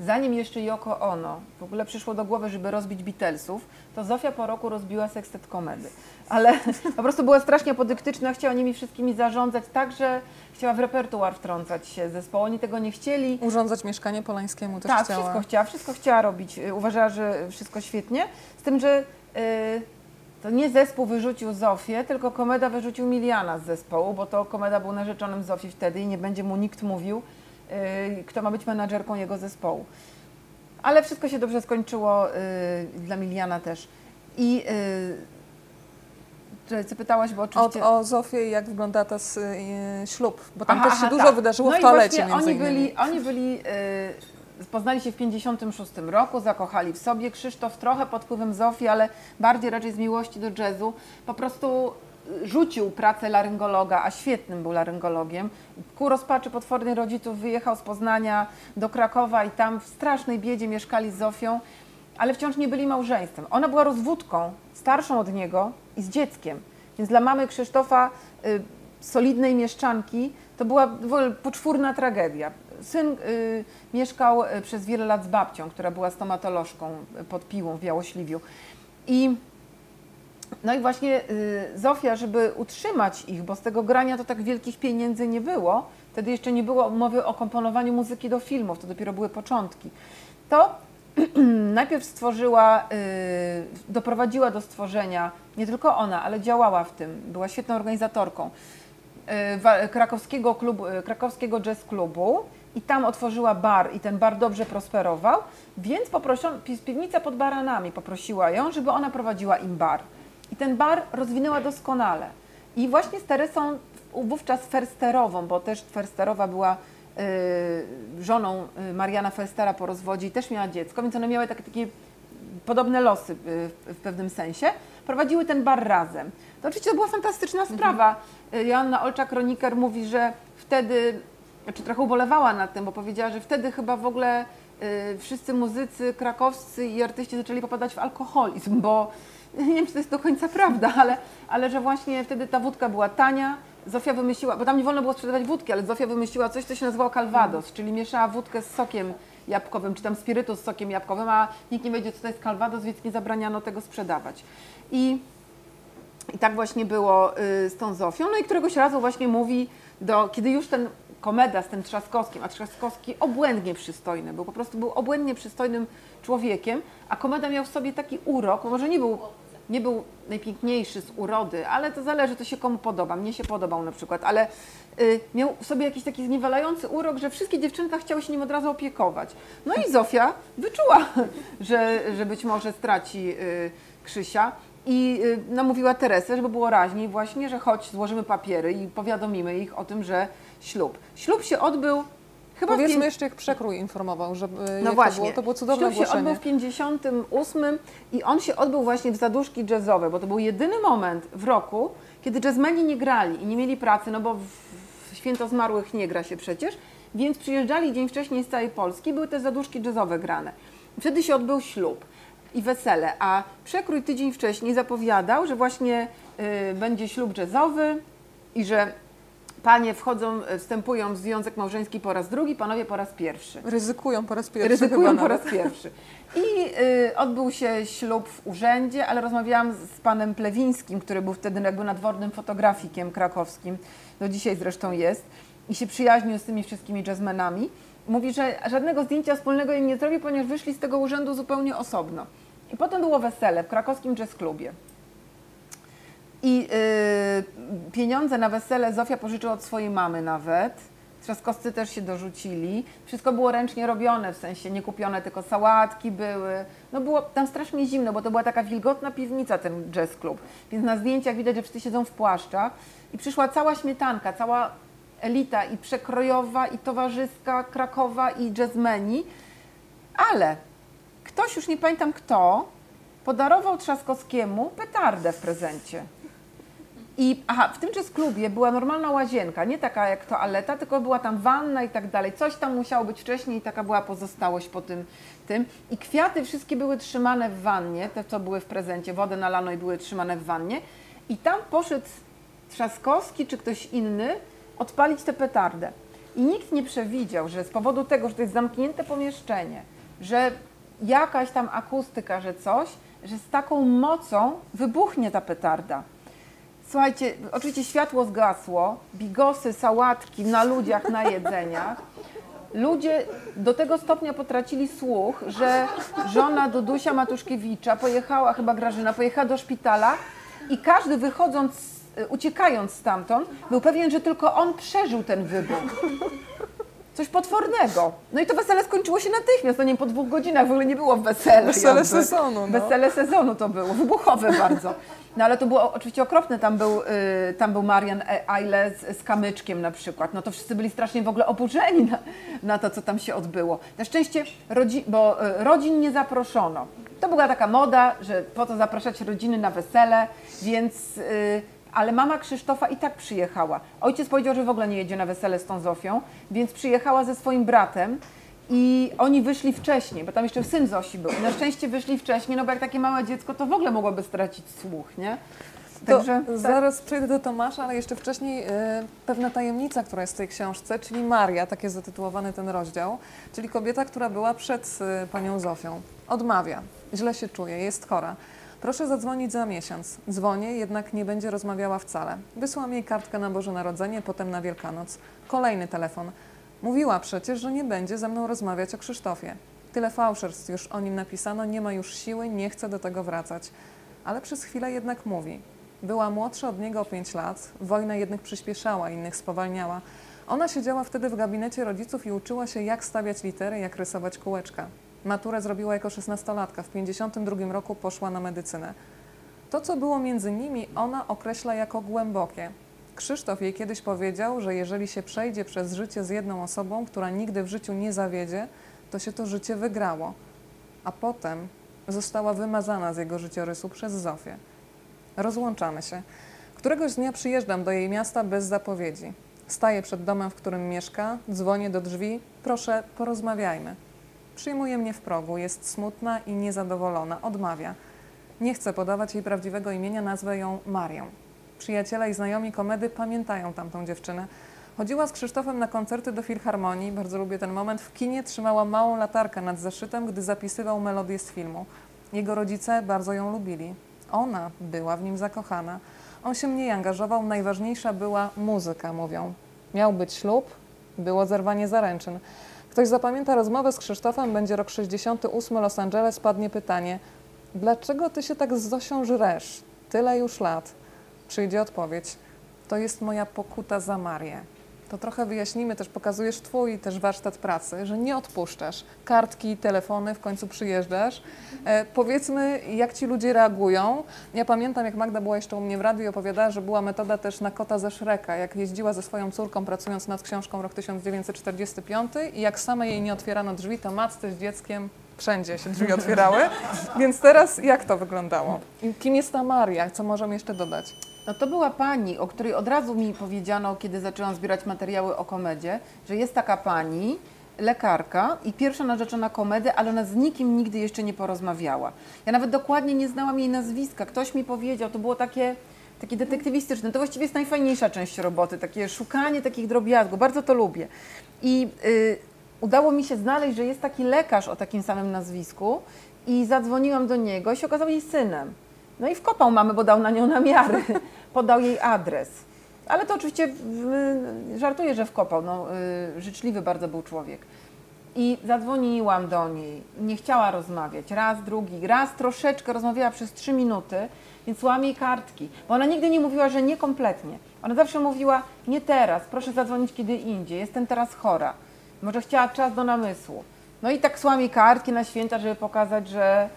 zanim jeszcze Yoko Ono w ogóle przyszło do głowy, żeby rozbić Beatlesów, to Zofia po roku rozbiła sekstet komedy. Ale po prostu była strasznie apodyktyczna, chciała nimi wszystkimi zarządzać, tak, że chciała w repertuar wtrącać się zespołu. Oni tego nie chcieli. Urządzać mieszkanie Polańskiemu też Tak, chciała. wszystko chciała, wszystko chciała robić. Y, Uważała, że wszystko świetnie. Z tym, że y, to nie zespół wyrzucił Zofię, tylko Komeda wyrzucił Miliana z zespołu, bo to Komeda był narzeczonym Zofii wtedy i nie będzie mu nikt mówił, kto ma być menadżerką jego zespołu. Ale wszystko się dobrze skończyło y, dla Miliana też. I y, co pytałaś, bo oczywiście... o Zofię i jak wygląda y, ślub, bo tam Aha, też się aha, dużo tak. wydarzyło no w toalecie między oni innymi. byli, oni byli, y, poznali się w 56 roku, zakochali w sobie. Krzysztof trochę pod wpływem Zofii, ale bardziej raczej z miłości do jazzu. Po prostu y, rzucił pracę laryngologa, a świetnym był laryngologiem. Ku rozpaczy potwornej rodziców wyjechał z Poznania do Krakowa i tam w strasznej biedzie mieszkali z Zofią, ale wciąż nie byli małżeństwem. Ona była rozwódką, starszą od niego i z dzieckiem. Więc dla mamy Krzysztofa, y, solidnej mieszczanki, to była poczwórna tragedia. Syn y, mieszkał y, przez wiele lat z babcią, która była stomatolożką y, pod Piłą w Białośliwiu. I no i właśnie y, Zofia, żeby utrzymać ich, bo z tego grania to tak wielkich pieniędzy nie było, wtedy jeszcze nie było mowy o komponowaniu muzyki do filmów, to dopiero były początki, to najpierw stworzyła, y, doprowadziła do stworzenia, nie tylko ona, ale działała w tym, była świetną organizatorką y, krakowskiego, klubu, krakowskiego jazz klubu i tam otworzyła bar i ten bar dobrze prosperował, więc poproszono, pi- piwnica pod baranami poprosiła ją, żeby ona prowadziła im bar. I ten bar rozwinęła doskonale. I właśnie z Teresą wówczas Fersterową, bo też Fersterowa była y, żoną y, Mariana Ferstera po rozwodzie i też miała dziecko, więc one miały takie, takie podobne losy y, w, pewnym sensie, prowadziły ten bar razem. To oczywiście to była fantastyczna sprawa. Y, Joanna Olczak-Kroniker mówi, że wtedy, znaczy trochę ubolewała nad tym, bo powiedziała, że wtedy chyba w ogóle y, wszyscy muzycy krakowscy i artyści zaczęli popadać w alkoholizm, bo nie wiem, czy to jest do końca prawda, ale, ale że właśnie wtedy ta wódka była tania, Zofia wymyśliła, bo tam nie wolno było sprzedawać wódki, ale Zofia wymyśliła coś, co się nazywało calvados, czyli mieszała wódkę z sokiem jabłkowym, czy tam spirytus z sokiem jabłkowym, a nikt nie wiedział, co to jest calvados, więc nie zabraniano tego sprzedawać. I, i tak właśnie było y, z tą Zofią. No i któregoś razu właśnie mówi, do, kiedy już ten komeda z tym Trzaskowskim, a Trzaskowski obłędnie przystojny, był po prostu był obłędnie przystojnym człowiekiem, a komeda miał w sobie taki urok, może nie był nie był najpiękniejszy z urody, ale to zależy, to się komu podoba. Mnie się podobał na przykład, ale y, miał sobie jakiś taki zniewalający urok, że wszystkie dziewczęta chciały się nim od razu opiekować. No i Zofia wyczuła, że, że być może straci y, Krzysia I y, namówiła Teresę, żeby było raźniej właśnie, że chodź, złożymy papiery i powiadomimy ich o tym, że ślub. Ślub się odbył chyba Powiedzmy jeszcze, jak przekrój informował, że no właśnie. to było, to było cudowne Ślub się ogłoszenie. odbył w 58 i on się odbył właśnie w zaduszki jazzowe, bo to był jedyny moment w roku, kiedy jazzmeni nie grali i nie mieli pracy, no bo w, w Święto Zmarłych nie gra się przecież, więc przyjeżdżali dzień wcześniej z całej Polski, były te zaduszki jazzowe grane. Wtedy się odbył ślub i wesele, a przekrój tydzień wcześniej zapowiadał, że właśnie y, będzie ślub jazzowy i że panie wchodzą, y, wstępują w związek małżeński po raz drugi, panowie po raz pierwszy. Ryzykują po raz pierwszy Ryzykują po raz pierwszy. I y, odbył się ślub w urzędzie, ale rozmawiałam z panem Plewińskim, który był wtedy jakby nadwornym fotografikiem krakowskim, do dzisiaj zresztą jest, i się przyjaźnił z tymi wszystkimi jazzmenami. Mówi, że żadnego zdjęcia wspólnego im nie zrobił, ponieważ wyszli z tego urzędu zupełnie osobno. I potem było wesele w krakowskim jazz klubie. I y, pieniądze na wesele Zofia pożyczyła od swojej mamy nawet. Trzaskowscy też się dorzucili. Wszystko było ręcznie robione, w sensie nie kupione, tylko sałatki były. No było tam strasznie zimno, bo to była taka wilgotna piwnica, ten jazz klub. Więc na zdjęciach widać, że wszyscy siedzą w płaszczach. I przyszła cała śmietanka, cała elita i przekrojowa, i towarzyska, krakowa, i jazzmeni. Ale ktoś, już nie pamiętam kto, podarował Trzaskowskiemu petardę w prezencie. I aha, w tym jazz klubie była normalna łazienka, nie taka jak toaleta, tylko była tam wanna i tak dalej. Coś tam musiało być wcześniej i taka była pozostałość po tym, tym. I kwiaty wszystkie były trzymane w wannie, te co były w prezencie, wodę nalano i były trzymane w wannie. I tam poszedł Trzaskowski czy ktoś inny odpalić tę petardę. I nikt nie przewidział, że z powodu tego, że to jest zamknięte pomieszczenie, że jakaś tam akustyka, że coś, że z taką mocą wybuchnie ta petarda. Słuchajcie, oczywiście światło zgasło, bigosy, sałatki na ludziach, na jedzeniach. Ludzie do tego stopnia potracili słuch, że żona Dudusia Matuszkiewicza pojechała, chyba Grażyna, pojechała do szpitala i każdy wychodząc, y, uciekając stamtąd, był pewien, że tylko on przeżył ten wybuch. Coś potwornego. No i to wesele skończyło się natychmiast, no nie po dwóch godzinach, w ogóle nie było wesele. Wesele jakby. sezonu, no. Wesele sezonu to było, wybuchowe bardzo. No ale to było oczywiście okropne, tam był, y, tam był Marian Eile z, z kamyczkiem na przykład. No to wszyscy byli strasznie w ogóle oburzeni na, na to, co tam się odbyło. Na szczęście, rodzi, bo y, rodzin nie zaproszono. To była taka moda, że po to zapraszać rodziny na wesele, więc... Y, ale mama Krzysztofa i tak przyjechała. Ojciec powiedział, że w ogóle nie jedzie na wesele z tą Zofią, więc przyjechała ze swoim bratem i oni wyszli wcześniej, bo tam jeszcze syn Zosi był. I na szczęście wyszli wcześniej, no bo jak takie małe dziecko, to w ogóle mogłoby stracić słuch, nie? Także tak. zaraz przejdę do Tomasza, ale jeszcze wcześniej e, pewna tajemnica, która jest w tej książce, czyli Maria, tak jest zatytułowany ten rozdział, czyli kobieta, która była przed e, panią Zofią. Odmawia, źle się czuje, jest chora. Proszę zadzwonić za miesiąc. Dzwonię, jednak nie będzie rozmawiała wcale. Wysłałam jej kartkę na Boże Narodzenie, potem na Wielkanoc. Kolejny telefon. Mówiła przecież, że nie będzie ze mną rozmawiać o Krzysztofie. Tyle fałszerstw już o nim napisano, nie ma już siły, nie chce do tego wracać. Ale przez chwilę jednak mówi. Była młodsza od niego o 5 lat, wojna jednych przyspieszała, innych spowalniała. Ona siedziała wtedy w gabinecie rodziców i uczyła się, jak stawiać litery, jak rysować kółeczka. Maturę zrobiła jako 16-latka, w 52 roku poszła na medycynę. To, co było między nimi, ona określa jako głębokie. Krzysztof jej kiedyś powiedział, że jeżeli się przejdzie przez życie z jedną osobą, która nigdy w życiu nie zawiedzie, to się to życie wygrało. A potem została wymazana z jego życiorysu przez Zofię. Rozłączamy się. Któregoś dnia przyjeżdżam do jej miasta bez zapowiedzi. Staję przed domem, w którym mieszka, dzwonię do drzwi. Proszę, porozmawiajmy. Przyjmuje mnie w progu, jest smutna i niezadowolona, odmawia. Nie chcę podawać jej prawdziwego imienia, nazwę ją Marią. Przyjaciele i znajomi komedy pamiętają tamtą dziewczynę. Chodziła z Krzysztofem na koncerty do Filharmonii, bardzo lubię ten moment. W kinie trzymała małą latarkę nad zeszytem, gdy zapisywał melodię z filmu. Jego rodzice bardzo ją lubili. Ona była w nim zakochana. On się mniej angażował, najważniejsza była muzyka, mówią. Miał być ślub, było zerwanie zaręczyn. Ktoś zapamięta rozmowę z Krzysztofem, będzie rok 68, Los Angeles, padnie pytanie Dlaczego ty się tak z Zosią żresz? Tyle już lat. Przyjdzie odpowiedź. To jest moja pokuta za Marię. to trochę wyjaśnimy, też pokazujesz Twój też warsztat pracy, że nie odpuszczasz. Kartki, telefony, w końcu przyjeżdżasz. E, powiedzmy, jak Ci ludzie reagują. Ja pamiętam, jak Magda była jeszcze u mnie w radiu i opowiadała, że była metoda też na kota ze Szreka, jak jeździła ze swoją córką pracując nad książką rok 1945 i jak same jej nie otwierano drzwi, to matce z dzieckiem wszędzie się drzwi otwierały. Więc teraz jak to wyglądało? Kim jest ta Maria? Co możemy jeszcze dodać? No to była pani, o której od razu mi powiedziano, kiedy zaczęłam zbierać materiały o komedzie, że jest taka pani, lekarka i pierwsza narzeczona komedy, ale ona z nikim nigdy jeszcze nie porozmawiała. Ja nawet dokładnie nie znałam jej nazwiska. Ktoś mi powiedział, to było takie, takie detektywistyczne. To właściwie jest najfajniejsza część roboty, takie szukanie takich drobiazgów. Bardzo to lubię. I y, udało mi się znaleźć, że jest taki lekarz o takim samym nazwisku i zadzwoniłam do niego i się okazał jej synem. No i wkopał mamy, bo dał na nią namiary, podał jej adres. Ale to oczywiście żartuję, że wkopał. No, y, życzliwy bardzo był człowiek. I zadzwoniłam do niej, nie chciała rozmawiać. Raz, drugi, raz troszeczkę rozmawiała przez trzy minuty, więc słałam jej kartki. Bo ona nigdy nie mówiła, że nie kompletnie. Ona zawsze mówiła, nie teraz, proszę zadzwonić kiedy indziej, jestem teraz chora. Może chciała czas do namysłu. No i tak jej kartki na święta, żeby pokazać, że,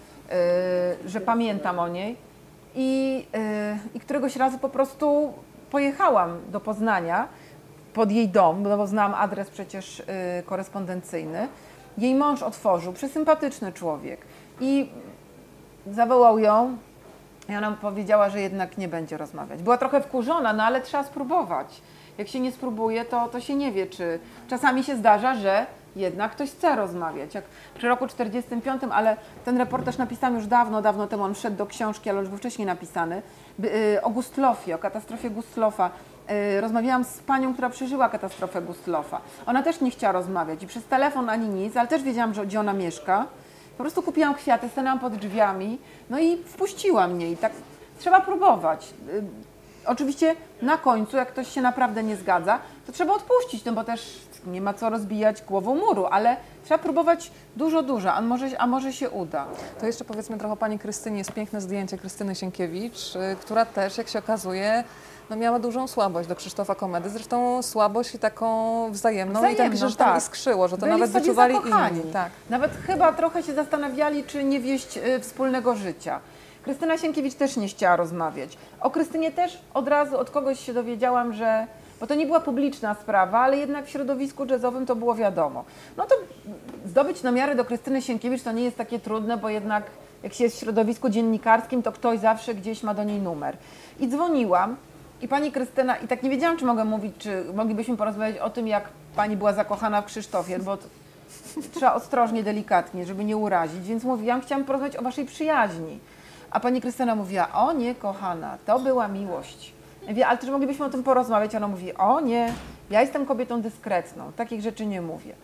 y, że pamiętam o niej. I, y, I któregoś razu po prostu pojechałam do Poznania pod jej dom, no bo znałam adres przecież y, korespondencyjny. Jej mąż otworzył, przesympatyczny człowiek. I zawołał ją i ona powiedziała, że jednak nie będzie rozmawiać. Była trochę wkurzona, no ale trzeba spróbować. Jak się nie spróbuje, to, to się nie wie, czy... Czasami się zdarza, że jednak ktoś chce rozmawiać. Jak przy roku 45, ale ten reportaż napisałam już dawno, dawno temu, on wszedł do książki, ale już był wcześniej napisany, y, o Gustlofie, o katastrofie Gustlofa. Y, Rozmawiałam z panią, która przeżyła katastrofę Gustlofa. Ona też nie chciała rozmawiać i przez telefon ani nic, ale też wiedziałam, że, gdzie ona mieszka. Po prostu kupiłam kwiaty, stanęłam pod drzwiami, no i wpuściła mnie i tak trzeba próbować. Y, Oczywiście na końcu, jak ktoś się naprawdę nie zgadza, to trzeba odpuścić, no bo też nie ma co rozbijać głową muru, ale trzeba próbować dużo, dużo, a może, a może się uda. To jeszcze powiedzmy trochę o pani Krystynie. Jest piękne zdjęcie Krystyny Sienkiewicz, y, która też, jak się okazuje, no miała dużą słabość do Krzysztofa Komedy. Zresztą słabość i taką wzajemną. I tak Wzajemną, że tam tak. iskrzyło, że to Byli nawet wyczuwali zakochani. inni. Tak. Nawet chyba trochę się zastanawiali, czy nie wieść y, wspólnego życia. Krystyna Sienkiewicz też nie chciała rozmawiać. O Krystynie też od razu od kogoś się dowiedziałam, że. Bo to nie była publiczna sprawa, ale jednak w środowisku jazzowym to było wiadomo. No to zdobyć namiary do Krystyny Sienkiewicz to nie jest takie trudne, bo jednak jak się jest w środowisku dziennikarskim, to ktoś zawsze gdzieś ma do niej numer. I dzwoniłam i pani Krystyna, i tak nie wiedziałam, czy mogę mówić, czy moglibyśmy porozmawiać o tym, jak pani była zakochana w Krzysztofie, bo trzeba ostrożnie, delikatnie, żeby nie urazić, więc mówiłam, chciałam porozmawiać o waszej przyjaźni. A pani Krystyna mówiła, o nie, kochana, to była miłość. Ale czy moglibyśmy o tym porozmawiać? Ona mówi, o nie, ja jestem kobietą dyskretną, takich rzeczy nie mówię.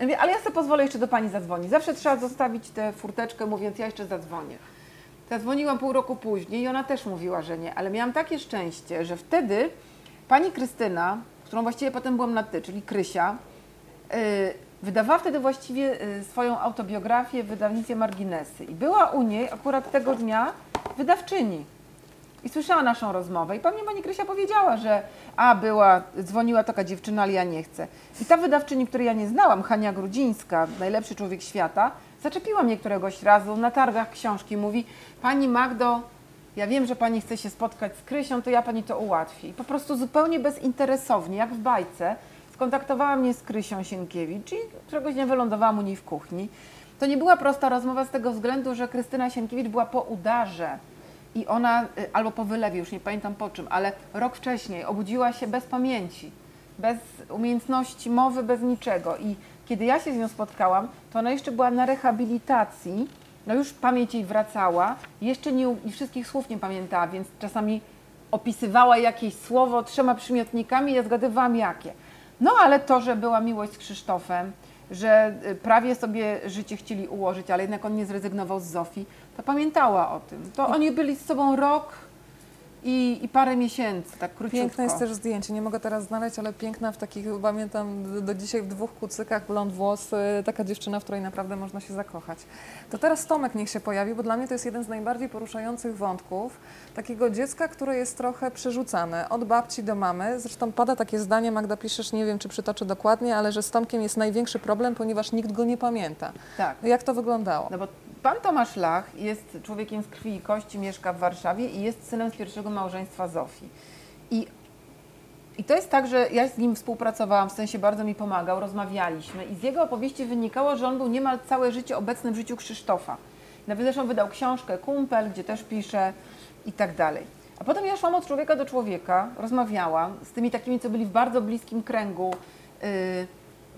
Mówię, ale ja sobie pozwolę jeszcze do pani zadzwonić. Zawsze trzeba zostawić tę furteczkę, mówiąc, ja jeszcze zadzwonię. Zadzwoniłam pół roku później i ona też mówiła, że nie, ale miałam takie szczęście, że wtedy pani Krystyna, którą właściwie potem byłam na ty, czyli Krysia, yy, wydawała wtedy właściwie yy, swoją autobiografię w wydawnictwie Marginesy. I była u niej akurat tego dnia wydawczyni. I słyszała naszą rozmowę. I pewnie pani Krysia powiedziała, że a, była, dzwoniła taka dziewczyna, ale ja nie chcę. I ta wydawczyni, której ja nie znałam, Hania Grudzińska, najlepszy człowiek świata, zaczepiła mnie któregoś razu na targach książki. Mówi, pani Magdo, ja wiem, że pani chce się spotkać z Krysią, to ja pani to ułatwię. I po prostu zupełnie bezinteresownie, jak w bajce, skontaktowała mnie z Krysią Sienkiewicz i któregoś dnia wylądowałam u niej w kuchni. To nie była prosta rozmowa z tego względu, że Krystyna Sienkiewicz była po udarze. I ona, y, albo po wylewie, już nie pamiętam po czym, ale rok wcześniej obudziła się bez pamięci, bez umiejętności mowy, bez niczego. I kiedy ja się z nią spotkałam, to ona jeszcze była na rehabilitacji, no już pamięć jej wracała, jeszcze nie, nie wszystkich słów nie pamiętała, więc czasami opisywała jakieś słowo trzema przymiotnikami ja zgadywałam jakie. No ale to, że była miłość z Krzysztofem, że y, prawie sobie życie chcieli ułożyć, ale jednak on nie zrezygnował z Zofii, to pamiętała o tym. To oni byli z sobą rok i, i parę miesięcy, tak króciutko. Piękne jest też zdjęcie, nie mogę teraz znaleźć, ale piękna w takich, pamiętam do- do dzisiaj w dwóch kucykach, blond włos, taka dziewczyna, w której naprawdę można się zakochać. To teraz Tomek niech się pojawi, bo dla mnie to jest jeden z najbardziej poruszających wątków takiego dziecka, które jest trochę przerzucane od babci do mamy. Zresztą pada takie zdanie, Magda piszesz, nie wiem czy przytoczę dokładnie, ale że z Tomkiem jest największy problem, ponieważ nikt go nie pamięta. Tak. No jak to wyglądało? No bo pan Tomasz Lach jest człowiekiem z krwi i kości, mieszka w Warszawie i jest synem z pierwszego małżeństwa Zofii. I, I to jest tak, że ja z nim współpracowałam, w sensie bardzo mi pomagał, rozmawialiśmy i z jego opowieści wynikało, że on był niemal całe życie obecny w życiu Krzysztofa. Nawet zresztą wydał książkę Kumpel, gdzie też pisze i tak dalej. A potem ja szłam od człowieka do człowieka, rozmawiałam z tymi takimi, co byli w bardzo bliskim kręgu yy,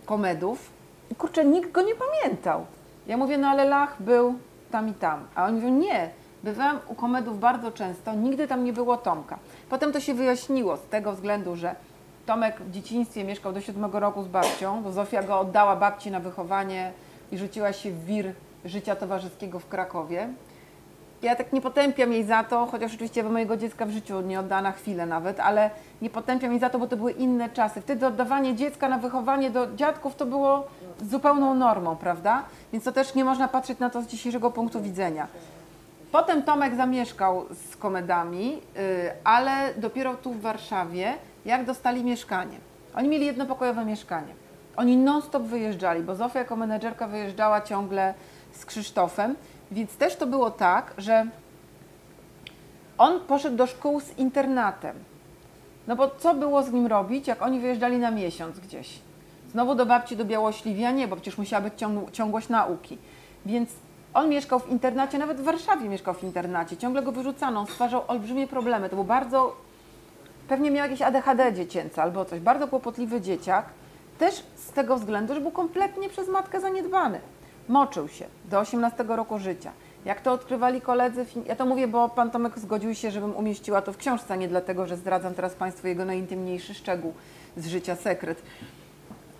komedów. I kurczę, nikt go nie pamiętał. Ja mówię, no ale Lach był tam i tam. A oni mówią, nie, bywałam u komedów bardzo często, nigdy tam nie było Tomka. Potem to się wyjaśniło z tego względu, że Tomek w dzieciństwie mieszkał do siódmego roku z babcią, bo Zofia go oddała babci na wychowanie i rzuciła się w wir życia towarzyskiego w Krakowie. Ja tak nie potępiam jej za to, chociaż oczywiście mojego dziecka w życiu nie oddała na chwilę nawet, ale nie potępiam jej za to, bo to były inne czasy. Wtedy oddawanie dziecka na wychowanie do dziadków to było zupełną normą, prawda? Więc to też nie można patrzeć na to z dzisiejszego punktu widzenia. Potem Tomek zamieszkał z komedami, yy, ale dopiero tu w Warszawie, jak dostali mieszkanie. Oni mieli jednopokojowe mieszkanie. Oni non-stop wyjeżdżali, bo Zofia jako menedżerka wyjeżdżała ciągle z Krzysztofem, więc też to było tak, że on poszedł do szkół z internatem. No bo co było z nim robić, jak oni wyjeżdżali na miesiąc gdzieś? Znowu do babci do Białośliwia? Nie, bo przecież musiała być ciąg- ciągłość nauki. Więc on mieszkał w internacie, nawet w Warszawie mieszkał w internacie. Ciągle go wyrzucano, stwarzał olbrzymie problemy. To był bardzo, pewnie miał jakieś ADHD dziecięce albo coś. Bardzo kłopotliwy dzieciak. Też z tego względu, że był kompletnie przez matkę zaniedbany. Moczył się do 18 roku życia. Jak to odkrywali koledzy, ja to mówię, bo pan Tomek zgodził się, żebym umieściła to w książce, nie dlatego, że zdradzam teraz Państwu jego najintymniejszy szczegół z życia sekret.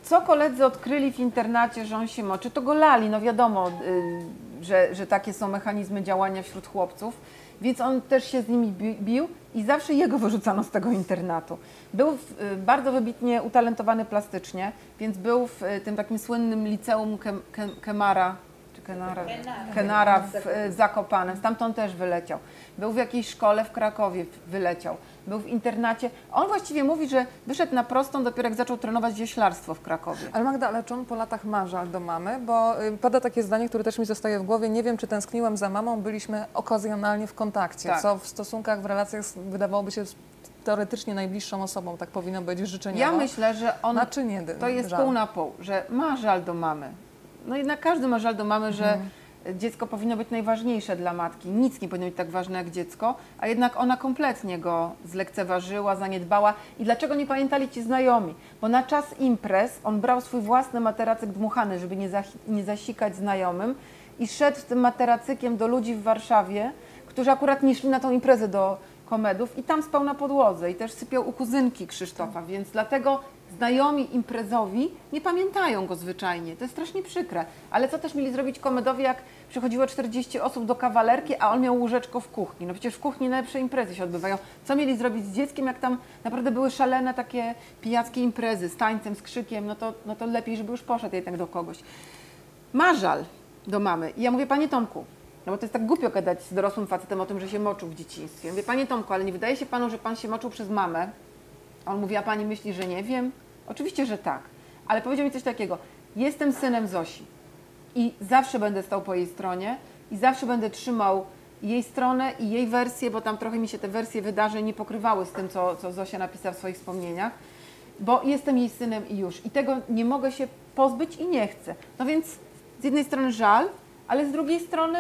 Co koledzy odkryli w internacie, że on się moczy, to go lali. No wiadomo, y, że, że takie są mechanizmy działania wśród chłopców, więc on też się z nimi bi- bił i zawsze jego wyrzucano z tego internatu. Był w, y, bardzo wybitnie utalentowany plastycznie, więc był w y, tym takim słynnym liceum Kem, Kem, Kemara, Kenara, Kenara w y, Zakopanem, stamtąd też wyleciał. Był w jakiejś szkole w Krakowie, w- wyleciał. Był w internacie. On właściwie mówi, że wyszedł na prostą dopiero jak zaczął trenować wioślarstwo w Krakowie. Ale Magda, ale czy on po latach ma żal do mamy? Bo y, pada takie zdanie, które też mi zostaje w głowie. Nie wiem, czy tęskniłem za mamą, byliśmy okazjonalnie w kontakcie, Tak. co w stosunkach, w relacjach wydawałoby się teoretycznie najbliższą osobą, tak powinno być życzeniowo. Ja myślę, że on to jest żal? pół na pół, że ma żal do mamy. No jednak każdy ma żal do mamy, że dziecko powinno być najważniejsze dla matki. Nic nie powinno być tak ważne jak dziecko, a jednak ona kompletnie go zlekceważyła, zaniedbała. I dlaczego nie pamiętali ci znajomi? Bo na czas imprez on brał swój własny materacyk dmuchany, żeby nie, zachi- nie zasikać znajomym i szedł z tym materacykiem do ludzi w Warszawie, którzy akurat nie szli na tą imprezę do komedów i tam spał na podłodze i też sypiał u kuzynki Krzysztofa, więc dlatego znajomi imprezowi nie pamiętają go zwyczajnie. To jest strasznie przykre. Ale co też mieli zrobić komedowie, jak przychodziło 40 osób do kawalerki, a on miał łóżeczko w kuchni? No przecież w kuchni najlepsze imprezy się odbywają. Co mieli zrobić z dzieckiem, jak tam naprawdę były szalene takie pijackie imprezy z tańcem, z krzykiem, no to, no to lepiej, żeby już poszedł jednak do kogoś. Ma żal do mamy. I ja mówię, panie Tomku, no bo to jest tak głupio gadać z dorosłym facetem o tym, że się moczył w dzieciństwie. Ja mówię, panie Tomku, ale nie wydaje się panu, że pan się moczył przez mamę? On mówi, a pani myśli, że nie wiem? Oczywiście, że tak. Ale powiedział mi coś takiego, jestem synem Zosi i zawsze będę stał po jej stronie i zawsze będę trzymał jej stronę i jej wersję, bo tam trochę mi się te wersje wydarzeń nie pokrywały z tym, co, co Zosia napisała w swoich wspomnieniach, bo jestem jej synem i już. I tego nie mogę się pozbyć i nie chcę. No więc z jednej strony żal, ale z drugiej strony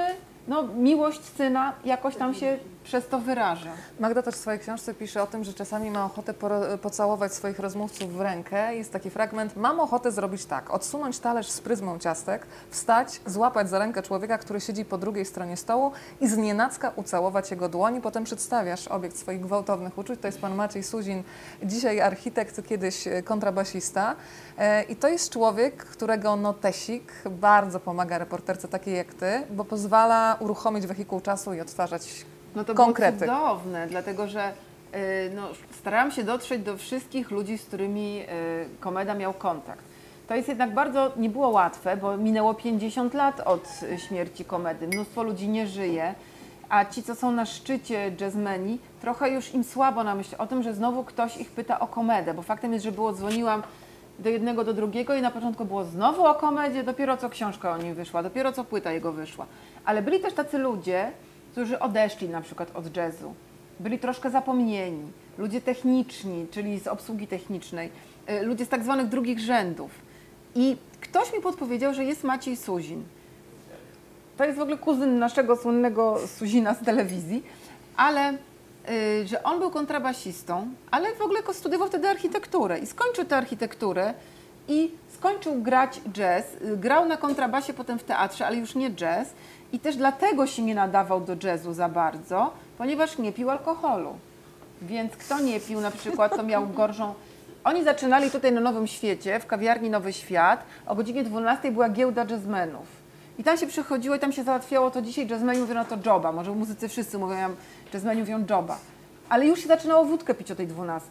no, miłość syna jakoś tam się przez to wyraża. Magda też w swojej książce pisze o tym, że czasami ma ochotę pocałować swoich rozmówców w rękę. Jest taki fragment, mam ochotę zrobić tak, odsunąć talerz z pryzmą ciastek, wstać, złapać za rękę człowieka, który siedzi po drugiej stronie stołu i z nienacka ucałować jego dłoń. Potem przedstawiasz obiekt swoich gwałtownych uczuć. To jest pan Maciej Suzin, dzisiaj architekt, kiedyś kontrabasista. E, I to jest człowiek, którego notesik bardzo pomaga reporterce takiej jak ty, bo pozwala uruchomić wehikuł czasu i odtwarzać No to konkrety. było cudowne, dlatego że y, no, starałam się dotrzeć do wszystkich ludzi, z którymi y, Komeda miał kontakt. To jest jednak bardzo, nie było łatwe, bo minęło 50 lat od śmierci Komedy. Mnóstwo ludzi nie żyje, a ci, co są na szczycie jazzmeni, trochę już im słabo na myśl o tym, że znowu ktoś ich pyta o Komedę, bo faktem jest, że było, dzwoniłam do jednego, do drugiego i na początku było znowu o komedzie, dopiero co książka o nim wyszła, dopiero co płyta jego wyszła. Ale byli też tacy ludzie, którzy odeszli na przykład od jazzu. Byli troszkę zapomnieni. Ludzie techniczni, czyli z obsługi technicznej. y, Ludzie z tak zwanych drugich rzędów. I ktoś mi podpowiedział, że jest Maciej Suzin. To jest w ogóle kuzyn naszego słynnego Suzina z telewizji, ale że on był kontrabasistą, ale w ogóle studiował wtedy architekturę i skończył tę architekturę i skończył grać jazz. Y, Grał na kontrabasie potem w teatrze, ale już nie jazz i też dlatego się nie nadawał do jazzu za bardzo, ponieważ nie pił alkoholu. Więc kto nie pił na przykład, to miał gorszą. Oni zaczynali tutaj na Nowym Świecie, w kawiarni Nowy Świat. O godzinie 12 była giełda jazzmenów. I tam się przychodziło i tam się załatwiało to dzisiaj jazzmeni mówią na to joba. Może muzycy wszyscy mówią, ja- jazzmeni mówią joba. Ale już się zaczynało wódkę pić o tej 12.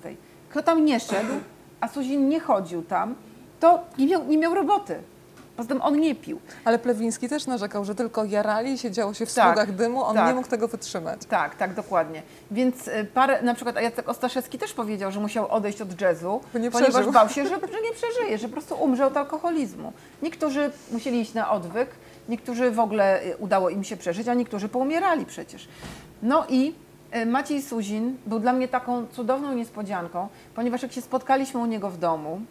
Kto tam nie szedł, a Suzin nie chodził tam, to nie miał, nie miał roboty. Poza tym on nie pił. Ale Plewiński też narzekał, że tylko jarali, siedziało się w Tak, sługach dymu, on tak. nie mógł tego wytrzymać. Tak, tak, dokładnie. Więc y, parę, na przykład Jacek Ostaszewski też powiedział, że musiał odejść od jazzu, ponieważ przeżył. bał się, że, że nie przeżyje, że po prostu umrze od alkoholizmu. Niektórzy musieli iść na odwyk, niektórzy w ogóle y, udało im się przeżyć, a niektórzy poumierali przecież. No i y, Maciej Suzin był dla mnie taką cudowną niespodzianką, ponieważ jak się spotkaliśmy u niego w domu,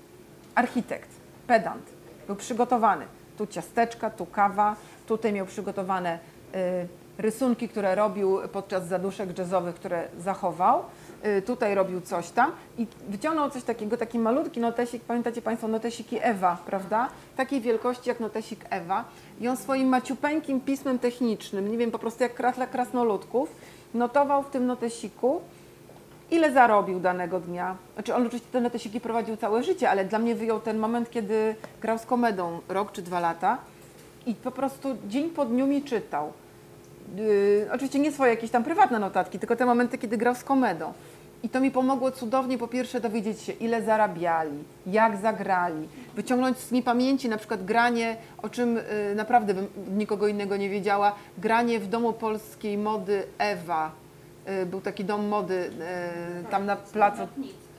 architekt, pedant, był przygotowany. Tu ciasteczka, tu kawa, tutaj miał przygotowane y, rysunki, które robił podczas zaduszek jazzowych, które zachował. Y, tutaj robił coś tam i wyciągnął coś takiego, taki malutki notesik, pamiętacie Państwo notesiki Ewa, prawda? Takiej wielkości jak notesik Ewa. I on swoim maciupeńkim pismem technicznym, nie wiem, po prostu jak kras dla krasnoludków, notował w tym notesiku ile zarobił danego dnia. Znaczy on oczywiście te notesiki prowadził całe życie, ale dla mnie wyjął ten moment, kiedy grał z komedą rok czy dwa lata i po prostu dzień po dniu mi czytał. Yy, oczywiście nie swoje jakieś tam prywatne notatki, tylko te momenty, kiedy grał z komedą. I to mi pomogło cudownie po pierwsze dowiedzieć się, ile zarabiali, jak zagrali, wyciągnąć z niepamięci na przykład granie, o czym y, naprawdę bym nikogo innego nie wiedziała, granie w Domu Polskiej Mody Ewa. Y, był taki dom mody y, tam na placu,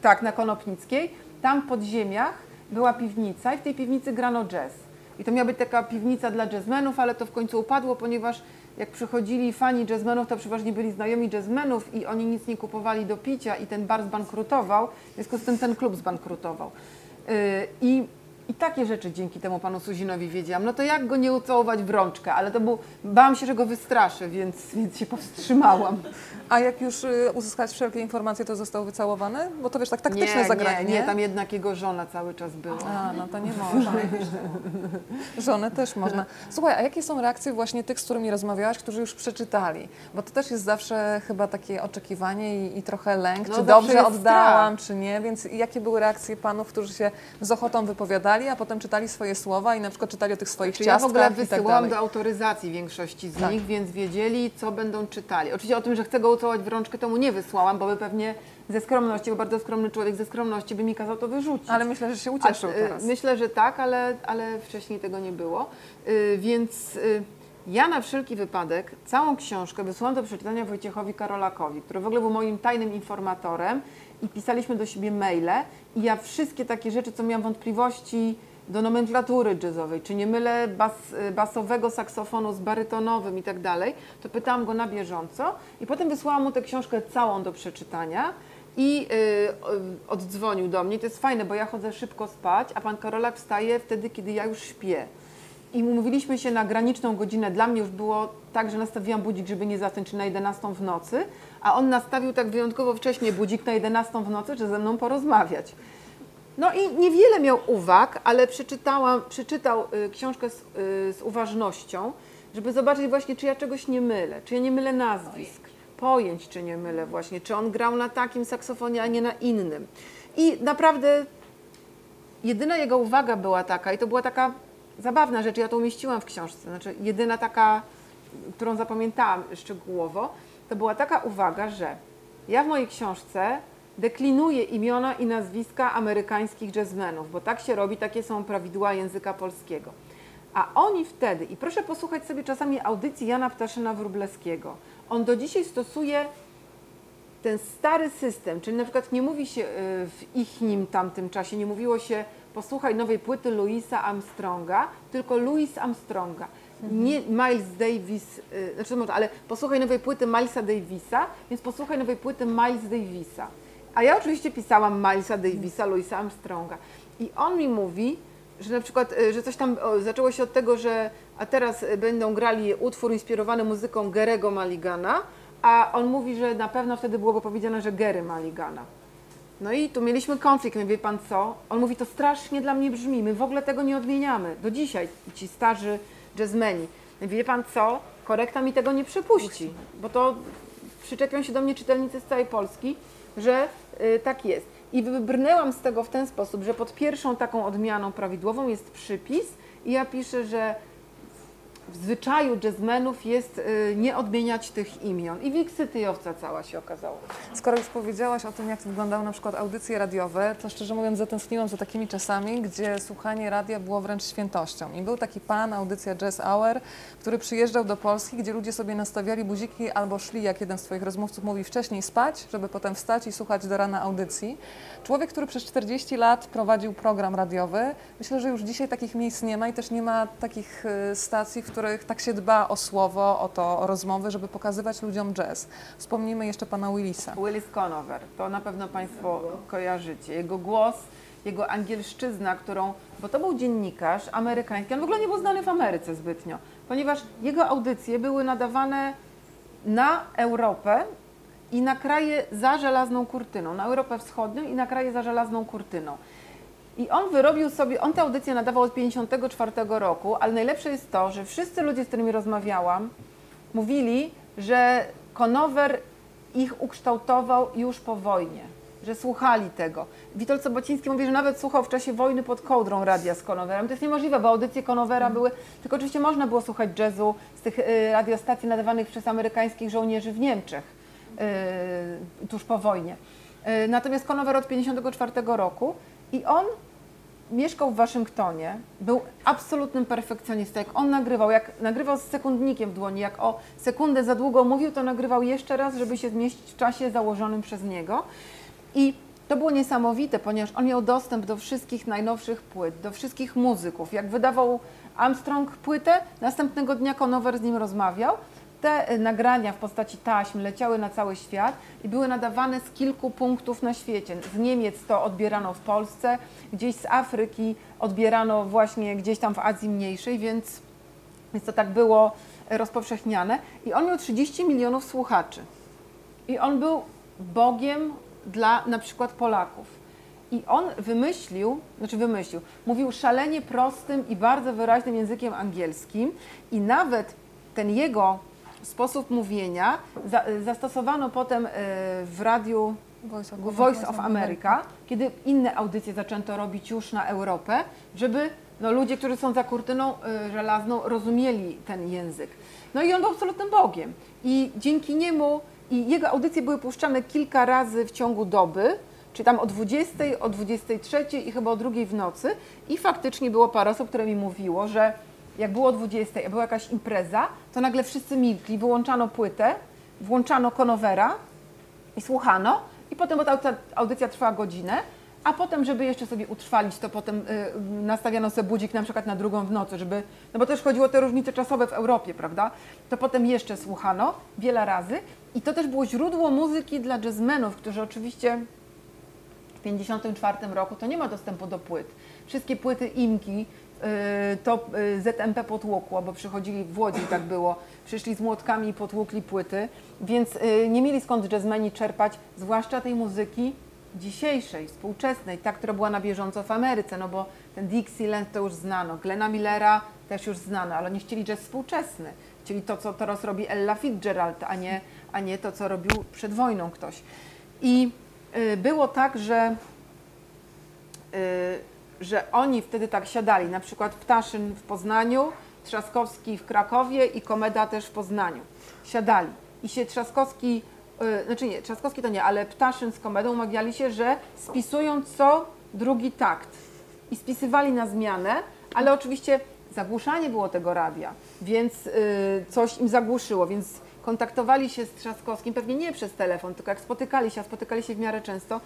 tak, na Konopnickiej. Tam w podziemiach była piwnica i w tej piwnicy grano jazz. I to miała być taka piwnica dla jazzmenów, ale to w końcu upadło, ponieważ jak przychodzili fani jazzmenów, to przeważnie byli znajomi jazzmenów i oni nic nie kupowali do picia i ten bar zbankrutował, w związku z tym ten klub zbankrutował. Yy, I, I takie rzeczy dzięki temu panu Suzinowi wiedziałam. No to jak go nie ucałować w rączkę, ale to był, bałam się, że go wystraszę, więc, więc się powstrzymałam. A jak już y, uzyskać wszelkie informacje, to został wycałowany? Bo to wiesz, tak taktyczne nie, zagranie, nie, nie, tam jednak jego żona cały czas była. A, no to nie można. Żonę też można. Słuchaj, a jakie są reakcje właśnie tych, z którymi rozmawiałaś, którzy już przeczytali? Bo to też jest zawsze chyba takie oczekiwanie i, i trochę lęk, No czy dobrze oddałam, czy nie, więc jakie były reakcje panów, którzy się z ochotą wypowiadali, a potem czytali swoje słowa i na przykład czytali o tych swoich Czy ja w ciastkach ogóle i tak do autoryzacji większości z Tak. nich, więc wiedzieli, co będą czytali. Oczywiście o tym, że chcę go ucałować w rączkę, to mu nie wysłałam, bo by pewnie ze skromności, bo bardzo skromny człowiek ze skromności by mi kazał to wyrzucić. Ale myślę, że się ucieszył A, y, teraz. Myślę, że tak, ale, ale wcześniej tego nie było. Y, Więc y, ja na wszelki wypadek całą książkę wysłałam do przeczytania Wojciechowi Karolakowi, który w ogóle był moim tajnym informatorem i pisaliśmy do siebie maile i ja wszystkie takie rzeczy, co miałam wątpliwości do nomenklatury jazzowej, czy nie mylę bas, basowego saksofonu z barytonowym i tak dalej, to pytałam go na bieżąco i potem wysłałam mu tę książkę całą do przeczytania i y, o- oddzwonił do mnie. To jest fajne, bo ja chodzę szybko spać, a pan Karolak wstaje wtedy, kiedy ja już śpię. I umówiliśmy się na graniczną godzinę. Dla mnie już było tak, że nastawiłam budzik, żeby nie zasnąć czy na 11 w nocy, a on nastawił tak wyjątkowo wcześnie budzik na 11 w nocy, żeby ze mną porozmawiać. No i niewiele miał uwag, ale przeczytałam, przeczytał y, książkę z, y, z uważnością, żeby zobaczyć właśnie, czy ja czegoś nie mylę, czy ja nie mylę nazwisk, pojęć, czy nie mylę właśnie, czy on grał na takim saksofonie, a nie na innym. I naprawdę jedyna jego uwaga była taka, i to była taka zabawna rzecz, ja to umieściłam w książce, znaczy jedyna taka, którą zapamiętałam szczegółowo, to była taka uwaga, że ja w mojej książce deklinuję imiona i nazwiska amerykańskich jazzmenów, bo tak się robi, takie są prawidła języka polskiego. A oni wtedy, i proszę posłuchać sobie czasami audycji Jana Ptaszyna Wróblewskiego, on do dzisiaj stosuje ten stary system, czyli na przykład nie mówi się y, w ich nim tamtym czasie, nie mówiło się posłuchaj nowej płyty Louisa Armstronga, tylko Louis Armstronga. Nie Miles Davis, y, znaczy może, ale posłuchaj nowej płyty Milesa Davisa, więc posłuchaj nowej płyty Miles Davisa. A ja oczywiście pisałam Milesa Davisa, Louisa Armstronga. I on mi mówi, że na przykład, y, że coś tam zaczęło się od tego, że a teraz y, będą grali utwór inspirowany muzyką Gerego Maligana, a on mówi, że na pewno wtedy byłoby powiedziane, że Gery Maligana. No i tu mieliśmy konflikt, no wie pan co? On mówi, to strasznie dla mnie brzmi, my w ogóle tego nie odmieniamy. Do dzisiaj ci starzy jazzmeni. No wie pan co? Korekta mi tego nie przypuści, bo to przyczepią się do mnie czytelnicy z całej Polski, że tak jest. I wybrnęłam z tego w ten sposób, że pod pierwszą taką odmianą prawidłową jest przypis i ja piszę, że w zwyczaju jazzmenów jest y, nie odmieniać tych imion. I wiksytyjowca cała się okazała. Skoro już powiedziałaś o tym, jak wyglądały na przykład audycje radiowe, to szczerze mówiąc zatęskniłam za takimi czasami, gdzie słuchanie radia było wręcz świętością. I był taki pan, audycja Jazz Hour, który przyjeżdżał do Polski, gdzie ludzie sobie nastawiali buziki albo szli, jak jeden z Twoich rozmówców mówi, wcześniej spać, żeby potem wstać i słuchać do rana audycji. Człowiek, który przez 40 lat prowadził program radiowy, myślę, że już dzisiaj takich miejsc nie ma i też nie ma takich y, stacji, w których tak się dba o słowo, o to, o rozmowy, żeby pokazywać ludziom jazz. Wspomnijmy jeszcze pana Willisa. Willis Conover, to na pewno Państwo kojarzycie. Jego głos, jego angielszczyzna, którą, bo to był dziennikarz amerykański, on w ogóle nie był znany w Ameryce zbytnio, ponieważ jego audycje były nadawane na Europę i na kraje za żelazną kurtyną, na Europę Wschodnią i na kraje za żelazną kurtyną. I on wyrobił sobie, on tę audycję nadawał od 1954 roku, ale najlepsze jest to, że wszyscy ludzie, z którymi rozmawiałam, mówili, że Konower ich ukształtował już po wojnie, że słuchali tego. Witold Sobociński mówi, że nawet słuchał w czasie wojny pod kołdrą radia z Konowerem. To jest niemożliwe, bo audycje Konowera były, tylko oczywiście można było słuchać jazzu z tych y, radiostacji nadawanych przez amerykańskich żołnierzy w Niemczech y, tuż po wojnie. Y, natomiast Konower od 1954 roku i on mieszkał w Waszyngtonie, był absolutnym perfekcjonistą. Jak on nagrywał, jak nagrywał z sekundnikiem w dłoni, jak o sekundę za długo mówił, to nagrywał jeszcze raz, żeby się zmieścić w czasie założonym przez niego. I to było niesamowite, ponieważ on miał dostęp do wszystkich najnowszych płyt, do wszystkich muzyków. Jak wydawał Armstrong płytę, następnego dnia Conover z nim rozmawiał. Te y, nagrania w postaci taśm leciały na cały świat i były nadawane z kilku punktów na świecie. Z Niemiec to odbierano w Polsce, gdzieś z Afryki odbierano właśnie gdzieś tam w Azji Mniejszej, więc, więc to tak było y, rozpowszechniane. I on miał 30 milionów słuchaczy. I on był Bogiem dla na przykład Polaków. I on wymyślił, znaczy wymyślił, mówił szalenie prostym i bardzo wyraźnym językiem angielskim i nawet ten jego sposób mówienia za, zastosowano potem e, w radiu Voice of, Voice of America, kiedy inne audycje zaczęto robić już na Europę, żeby no, ludzie, którzy są za kurtyną y, żelazną, rozumieli ten język. No i on był absolutnym Bogiem. I dzięki niemu, i jego audycje były puszczane kilka razy w ciągu doby, czyli tam o 20, o 23 i chyba o drugiej w nocy. I faktycznie było parę osób, które mi mówiło, że jak było o 20, a była jakaś impreza, to nagle wszyscy milkli, wyłączano płytę, włączano konowera i słuchano. I potem, bo ta audycja- trwała godzinę, a potem, żeby jeszcze sobie utrwalić, to potem y, nastawiano sobie budzik na przykład na drugą w nocy, żeby, no bo też chodziło o te różnice czasowe w Europie, prawda? To potem jeszcze słuchano wiele razy i to też było źródło muzyki dla jazzmenów, którzy oczywiście w 1954 roku to nie ma dostępu do płyt. Wszystkie płyty Imki y, to y, ZMP potłukło, bo przychodzili w Łodzi, tak było, przyszli z młotkami i potłukli płyty, więc y, nie mieli skąd jazzmeni czerpać, zwłaszcza tej muzyki dzisiejszej, współczesnej, ta, która była na bieżąco w Ameryce, no bo ten Dixieland to już znano, Glena Millera też już znano, ale nie chcieli jazz współczesny. Chcieli to, co teraz robi Ella Fitzgerald, a nie, a nie to, co robił przed wojną ktoś. I y, było tak, że y, że oni wtedy tak siadali, na przykład Ptaszyn w Poznaniu, Trzaskowski w Krakowie i Komeda też w Poznaniu. Siadali i się Trzaskowski, y, znaczy nie, Trzaskowski to nie, ale Ptaszyn z Komedą umawiali się, że spisują co drugi takt i spisywali na zmianę, ale oczywiście zagłuszanie było tego radia, więc y, coś im zagłuszyło, więc kontaktowali się z Trzaskowskim, pewnie nie przez telefon, tylko jak spotykali się, a spotykali się w miarę często,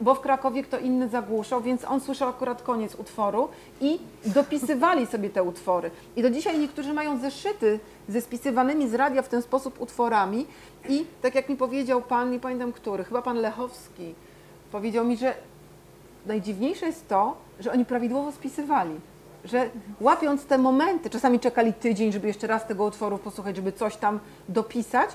bo w Krakowie kto inny zagłuszał, więc on słyszał akurat koniec utworu i dopisywali sobie te utwory. I do dzisiaj niektórzy mają zeszyty ze spisywanymi z radia w ten sposób utworami i tak jak mi powiedział pan, nie pamiętam który, chyba pan Lechowski, powiedział mi, że najdziwniejsze jest to, że oni prawidłowo spisywali. Że łapiąc te momenty, czasami czekali tydzień, żeby jeszcze raz tego utworu posłuchać, żeby coś tam dopisać,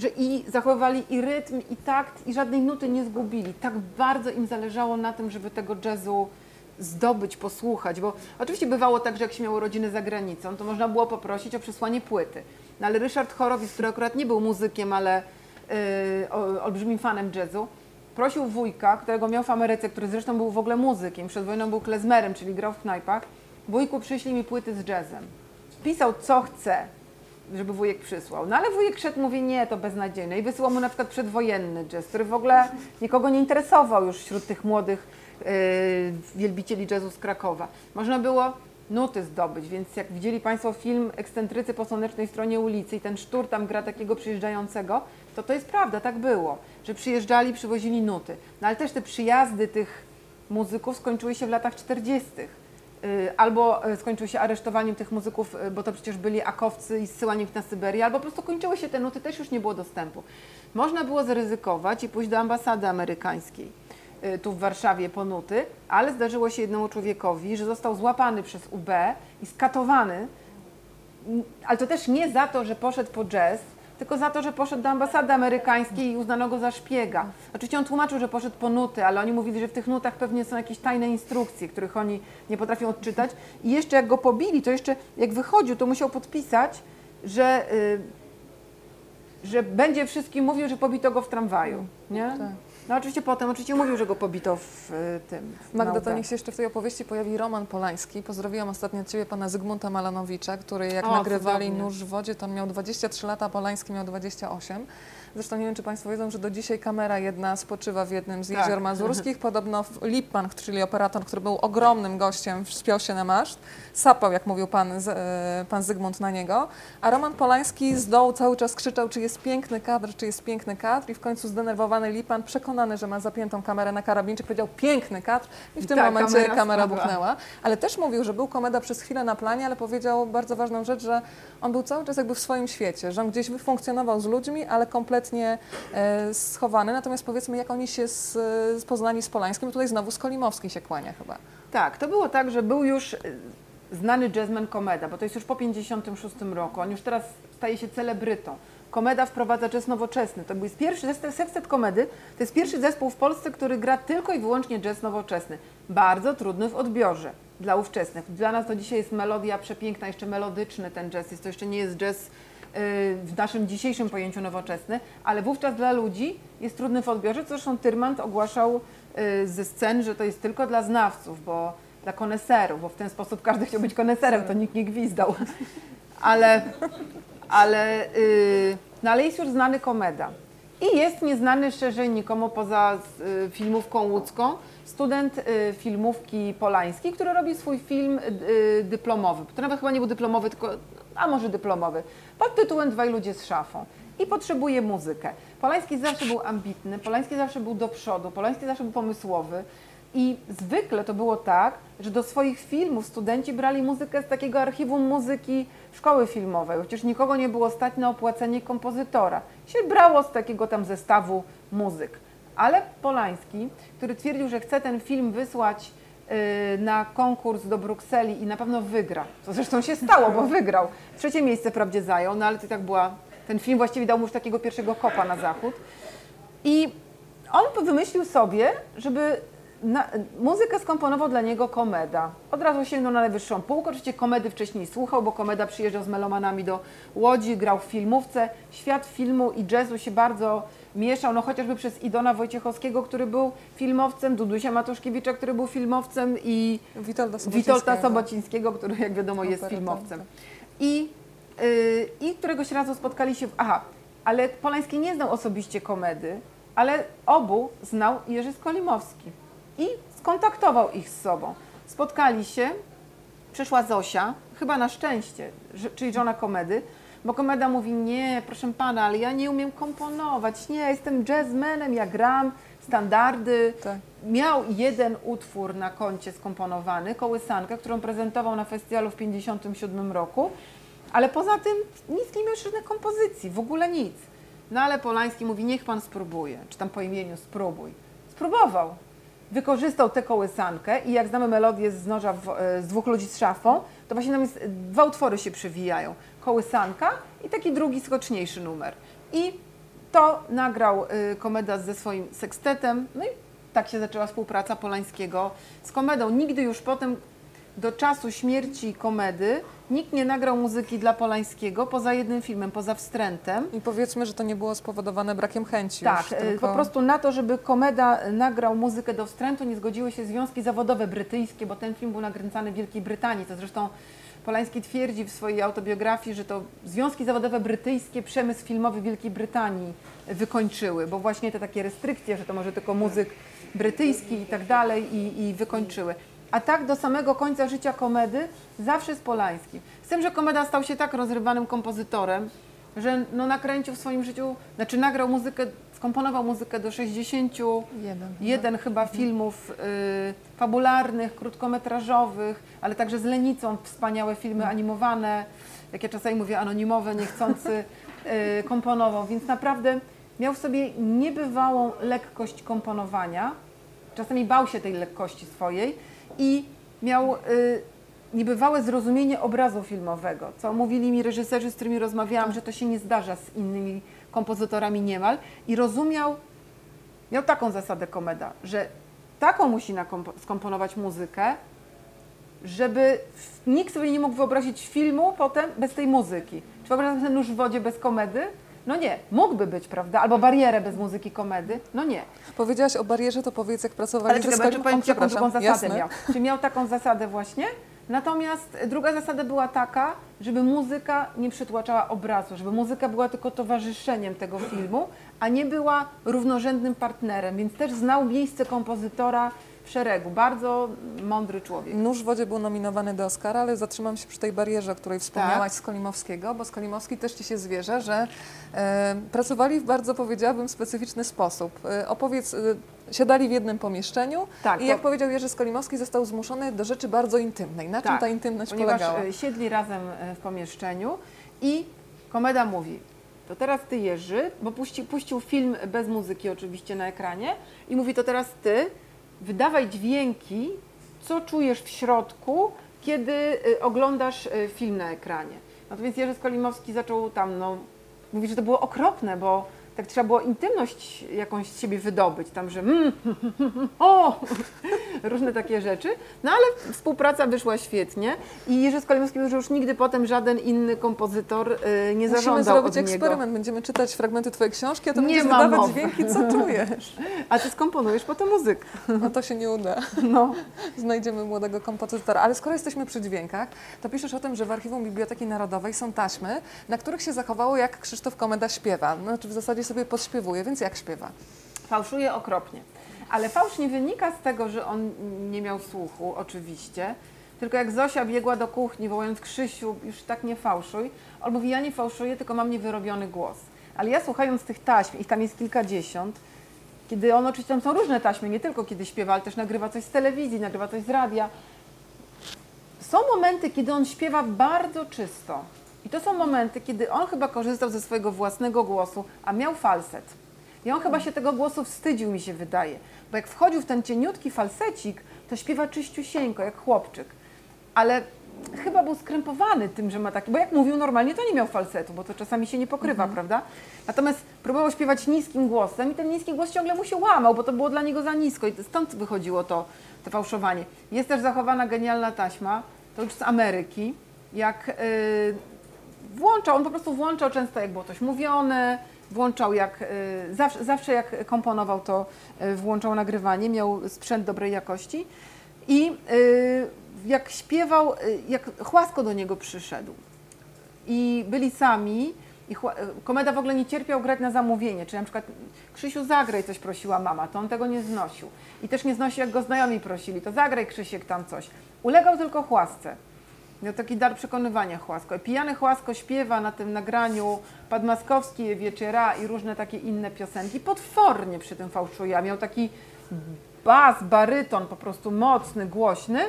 że i zachowywali i rytm, i takt, i żadnej nuty nie zgubili. Tak bardzo im zależało na tym, żeby tego jazzu zdobyć, posłuchać, bo oczywiście bywało tak, że jak się miało rodziny za granicą, to można było poprosić o przesłanie płyty. No ale Ryszard Chorowicz, który akurat nie był muzykiem, ale yy, olbrzymim fanem jazzu, prosił wujka, którego miał w Ameryce, który zresztą był w ogóle muzykiem, przed wojną był klezmerem, czyli grał w knajpach, wujku przyślij mi płyty z jazzem. Pisał co chce, żeby wujek przysłał. No ale wujek szedł, mówi nie, to beznadziejne. I wysyłał mu na przykład przedwojenny jazz, który w ogóle nikogo nie interesował już wśród tych młodych yy, wielbicieli jazzu z Krakowa. Można było nuty zdobyć, więc jak widzieli Państwo film Ekscentrycy po słonecznej stronie ulicy i ten sztur tam gra takiego przyjeżdżającego, to to jest prawda, tak było, że przyjeżdżali, przywozili nuty. No ale też te przyjazdy tych muzyków skończyły się w latach 40. Y, Albo y, skończyły się aresztowaniem tych muzyków, y, bo to przecież byli akowcy i zsyłaniem ich na Syberię, albo po prostu kończyły się te nuty, też już nie było dostępu. Można było zaryzykować i pójść do ambasady amerykańskiej tu w Warszawie po nuty, ale zdarzyło się jednemu człowiekowi, że został złapany przez UB i skatowany, ale to też nie za to, że poszedł po jazz, tylko za to, że poszedł do ambasady amerykańskiej i uznano go za szpiega. Oczywiście on tłumaczył, że poszedł po nuty, ale oni mówili, że w tych nutach pewnie są jakieś tajne instrukcje, których oni nie potrafią odczytać. I jeszcze jak go pobili, to jeszcze jak wychodził, to musiał podpisać, że, y, że będzie wszystkim mówił, że pobito go w tramwaju. Nie? Tak. No oczywiście potem, oczywiście mówił, że go pobito w y, tym. w Magda, to niech się jeszcze w tej opowieści pojawi Roman Polański. Pozdrowiłam ostatnio Ciebie pana Zygmunta Malanowicza, który jak O, nagrywali cudownie. Nóż w wodzie, to on miał 23 lata, a Polański miał 28. Zresztą nie wiem, czy Państwo wiedzą, że do dzisiaj kamera jedna spoczywa w jednym z Tak. jezior mazurskich. Podobno Lipman, czyli operator, który był ogromnym gościem, wspiął się na maszt, sapał, jak mówił pan, e, pan Zygmunt na niego, a Roman Polański z dołu cały czas krzyczał, czy jest piękny kadr, czy jest piękny kadr i w końcu zdenerwowany Lipan, przekonany, że ma zapiętą kamerę na karabinczyk, powiedział piękny kadr i w tym Tak, momencie kamera kamera, buchnęła. Ale też mówił, że był komeda przez chwilę na planie, ale powiedział bardzo ważną rzecz, że on był cały czas jakby w swoim świecie, że on gdzieś funkcjonował z ludźmi, ale kompletnie e, schowany. Natomiast powiedzmy, jak oni się z, z poznali z Polańskim, tutaj znowu Skolimowski się kłania chyba. Tak, to było tak, że był już y, znany jazzman Komeda, bo to jest już po 56 roku. On już teraz staje się celebrytą. Komeda wprowadza jazz nowoczesny. To był pierwszy zespół, Sextet Komedy, to jest pierwszy zespół w Polsce, który gra tylko i wyłącznie jazz nowoczesny. Bardzo trudny w odbiorze dla ówczesnych. Dla nas to dzisiaj jest melodia przepiękna, jeszcze melodyczny ten jazz. Jest to jeszcze nie jest jazz w naszym dzisiejszym pojęciu nowoczesny, ale wówczas dla ludzi jest trudny w odbiorze. Zresztą Tyrmand ogłaszał y, ze scen, że to jest tylko dla znawców, bo dla koneserów, bo w ten sposób każdy chciał być koneserem, to nikt nie gwizdał. Ale, ale, y, no ale jest już znany komeda. I jest nieznany szerzej nikomu poza y, filmówką łódzką student y, filmówki polańskiej, który robi swój film y, dyplomowy. To nawet chyba nie był dyplomowy, tylko, a może dyplomowy, pod tytułem Dwaj ludzie z szafą. I potrzebuje muzykę. Polański zawsze był ambitny, Polański zawsze był do przodu, Polański zawsze był pomysłowy. I zwykle to było tak, że do swoich filmów studenci brali muzykę z takiego archiwum muzyki szkoły filmowej. Przecież nikogo nie było stać na opłacenie kompozytora. Się brało z takiego tam zestawu muzyk. Ale Polański, który twierdził, że chce ten film wysłać yy, na konkurs do Brukseli i na pewno wygra. Co zresztą się stało, bo wygrał. Trzecie miejsce wprawdzie zajął, no ale to tak była. Ten film właściwie dał mu już takiego pierwszego kopa na zachód. I on wymyślił sobie, żeby na, muzykę skomponował dla niego Komeda. Od razu sięgnął na najwyższą półkę. Oczywiście Komedy wcześniej słuchał, bo Komeda przyjeżdżał z melomanami do Łodzi, grał w filmówce. Świat filmu i jazzu się bardzo mieszał, no chociażby przez Idona Wojciechowskiego, który był filmowcem, Dudusia Matuszkiewicza, który był filmowcem i Witolda Sobocińskiego. Witolda Sobocińskiego, który jak wiadomo jest filmowcem. I, yy, I któregoś razu spotkali się, w, aha, ale Polański nie znał osobiście komedy, ale obu znał Jerzy Skolimowski i skontaktował ich z sobą. Spotkali się, przyszła Zosia, chyba na szczęście, czyli żona komedy, bo komeda mówi, nie, proszę pana, ale ja nie umiem komponować, nie, jestem jazzmenem, ja gram standardy. Tak. Miał jeden utwór na koncie skomponowany, kołysankę, którą prezentował na festiwalu w 1957 roku, ale poza tym nic nie miał żadnych kompozycji, w ogóle nic. No ale Polański mówi, niech pan spróbuje, czy tam po imieniu spróbuj. Spróbował. Wykorzystał tę kołysankę i jak znamy melodię z noża w, e, z dwóch ludzi z szafą, to właśnie tam jest, dwa utwory się przewijają. Kołysanka i taki drugi, skoczniejszy numer. I to nagrał y, Komeda ze swoim sekstetem, no i tak się zaczęła współpraca Polańskiego z Komedą. Nigdy już potem, do czasu śmierci Komedy, nikt nie nagrał muzyki dla Polańskiego poza jednym filmem, poza Wstrętem. I powiedzmy, że to nie było spowodowane brakiem chęci Tak, już, tylko... po prostu na to, żeby Komeda nagrał muzykę do Wstrętu, nie zgodziły się związki zawodowe brytyjskie, bo ten film był nakręcany w Wielkiej Brytanii, co zresztą Polański twierdzi w swojej autobiografii, że to związki zawodowe brytyjskie przemysł filmowy Wielkiej Brytanii wykończyły, bo właśnie te takie restrykcje, że to może tylko muzyk brytyjski i tak dalej i, i wykończyły. A tak do samego końca życia komedy zawsze z Polańskim. Z tym, że komeda stał się tak rozrywanym kompozytorem, że no nakręcił w swoim życiu, znaczy nagrał muzykę, skomponował muzykę do 61 Jeden. chyba filmów y, fabularnych, krótkometrażowych, ale także z Lenicą wspaniałe filmy animowane, jak ja czasami mówię anonimowe, niechcący y, komponował, więc naprawdę miał w sobie niebywałą lekkość komponowania, czasami bał się tej lekkości swojej i miał y, niebywałe zrozumienie obrazu filmowego, co mówili mi reżyserzy, z którymi rozmawiałam, że to się nie zdarza z innymi kompozytorami niemal i rozumiał, miał taką zasadę komeda, że taką musi skomponować muzykę, żeby nikt sobie nie mógł wyobrazić filmu potem bez tej muzyki. Czy wyobrażasz sobie nóż w wodzie bez komedy? No nie, mógłby być, prawda? Albo barierę bez muzyki komedy? No nie. Powiedziałaś o barierze, to powiedz, jak pracowali Ale ze czekaj, jeszcze powiem jaką drugą zasadę jasne. miał. Czy miał taką zasadę właśnie? Natomiast druga zasada była taka, żeby muzyka nie przytłaczała obrazu, żeby muzyka była tylko towarzyszeniem tego filmu, a nie była równorzędnym partnerem, więc też znał miejsce kompozytora w szeregu. Bardzo mądry człowiek. Nóż w wodzie był nominowany do Oscara, ale zatrzymam się przy tej barierze, o której wspomniałaś Tak. z Kolimowskiego, bo Skolimowski też Ci się zwierzę, że e, pracowali w bardzo, powiedziałabym, specyficzny sposób. E, opowiedz, e, siadali w jednym pomieszczeniu Tak, i to- jak powiedział Jerzy Skolimowski, został zmuszony do rzeczy bardzo intymnej. Na czym Tak, ta intymność polegała? e, siedli razem e, w pomieszczeniu i komeda mówi, to teraz ty Jerzy, bo puści, puścił film bez muzyki oczywiście na ekranie i mówi, to teraz ty wydawaj dźwięki, co czujesz w środku, kiedy e, oglądasz e, film na ekranie. No to więc Jerzy Skolimowski zaczął tam, no, mówi, że to było okropne, bo tak trzeba było intymność jakąś z siebie wydobyć, tam, że mm, o, różne takie rzeczy. No ale współpraca wyszła świetnie i Jerzy Skolimowski że już nigdy potem żaden inny kompozytor y, nie Musimy zażądał zrobić od niego. eksperyment. Będziemy czytać fragmenty Twojej książki, a to Nie będziesz wydawać mowy. dźwięki, co czujesz. A ty skomponujesz potem muzykę. No to się nie uda. No. znajdziemy młodego kompozytora. Ale skoro jesteśmy przy dźwiękach, to piszesz o tym, że w Archiwum Biblioteki Narodowej są taśmy, na których się zachowało, jak Krzysztof Komeda śpiewa. Znaczy w zasadzie sobie podśpiewuje, więc jak śpiewa? Fałszuje okropnie. Ale fałsz nie wynika z tego, że on nie miał słuchu, oczywiście, tylko jak Zosia biegła do kuchni, wołając Krzysiu, już tak nie fałszuj, on mówi, ja nie fałszuję, tylko mam niewyrobiony głos. Ale ja słuchając tych taśm, ich tam jest kilkadziesiąt, kiedy on oczywiście, tam są różne taśmy, nie tylko kiedy śpiewa, ale też nagrywa coś z telewizji, nagrywa coś z radia. Są momenty, kiedy on śpiewa bardzo czysto. I to są momenty, kiedy on chyba korzystał ze swojego własnego głosu, a miał falset. I on chyba się tego głosu wstydził, mi się wydaje. Bo jak wchodził w ten cieniutki falsecik, to śpiewa czyściusieńko, jak chłopczyk. Ale chyba był skrępowany tym, że ma taki, bo jak mówił normalnie, to nie miał falsetu, bo to czasami się nie pokrywa, prawda? Natomiast próbował śpiewać niskim głosem i ten niski głos ciągle mu się łamał, bo to było dla niego za nisko i stąd wychodziło to, to fałszowanie. Jest też zachowana genialna taśma, to już z Ameryki, jak yy, włączał, on po prostu włączał często jak było coś mówione, włączał jak, y, zawsze, zawsze jak komponował to y, włączał nagrywanie, miał sprzęt dobrej jakości i y, jak śpiewał, jak Chłasko do niego przyszedł i byli sami I Komeda w ogóle nie cierpiał grać na zamówienie, czyli na przykład Krzysiu zagraj coś prosiła mama, to on tego nie znosił. I też nie znosił jak go znajomi prosili, to zagraj Krzysiek tam coś. Ulegał tylko chłasce. Miał taki dar przekonywania Chłasko. Pijany Chłasko śpiewa na tym nagraniu Padmaskowski, Wieczera i różne takie inne piosenki. Potwornie przy tym fałszuje. Miał taki bas, baryton po prostu mocny, głośny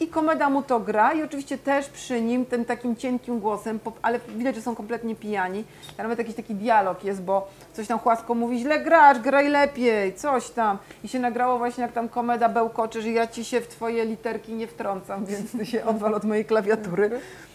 i komeda mu to gra i oczywiście też przy nim tym takim cienkim głosem, ale widać, że są kompletnie pijani. A Nawet jakiś taki dialog jest, bo coś tam Chłasko mówi, źle grasz, graj lepiej, coś tam. I się nagrało właśnie jak tam komeda bełkoczy, że ja ci się w twoje literki nie wtrącam, więc ty się odwal od mojej klawiatury.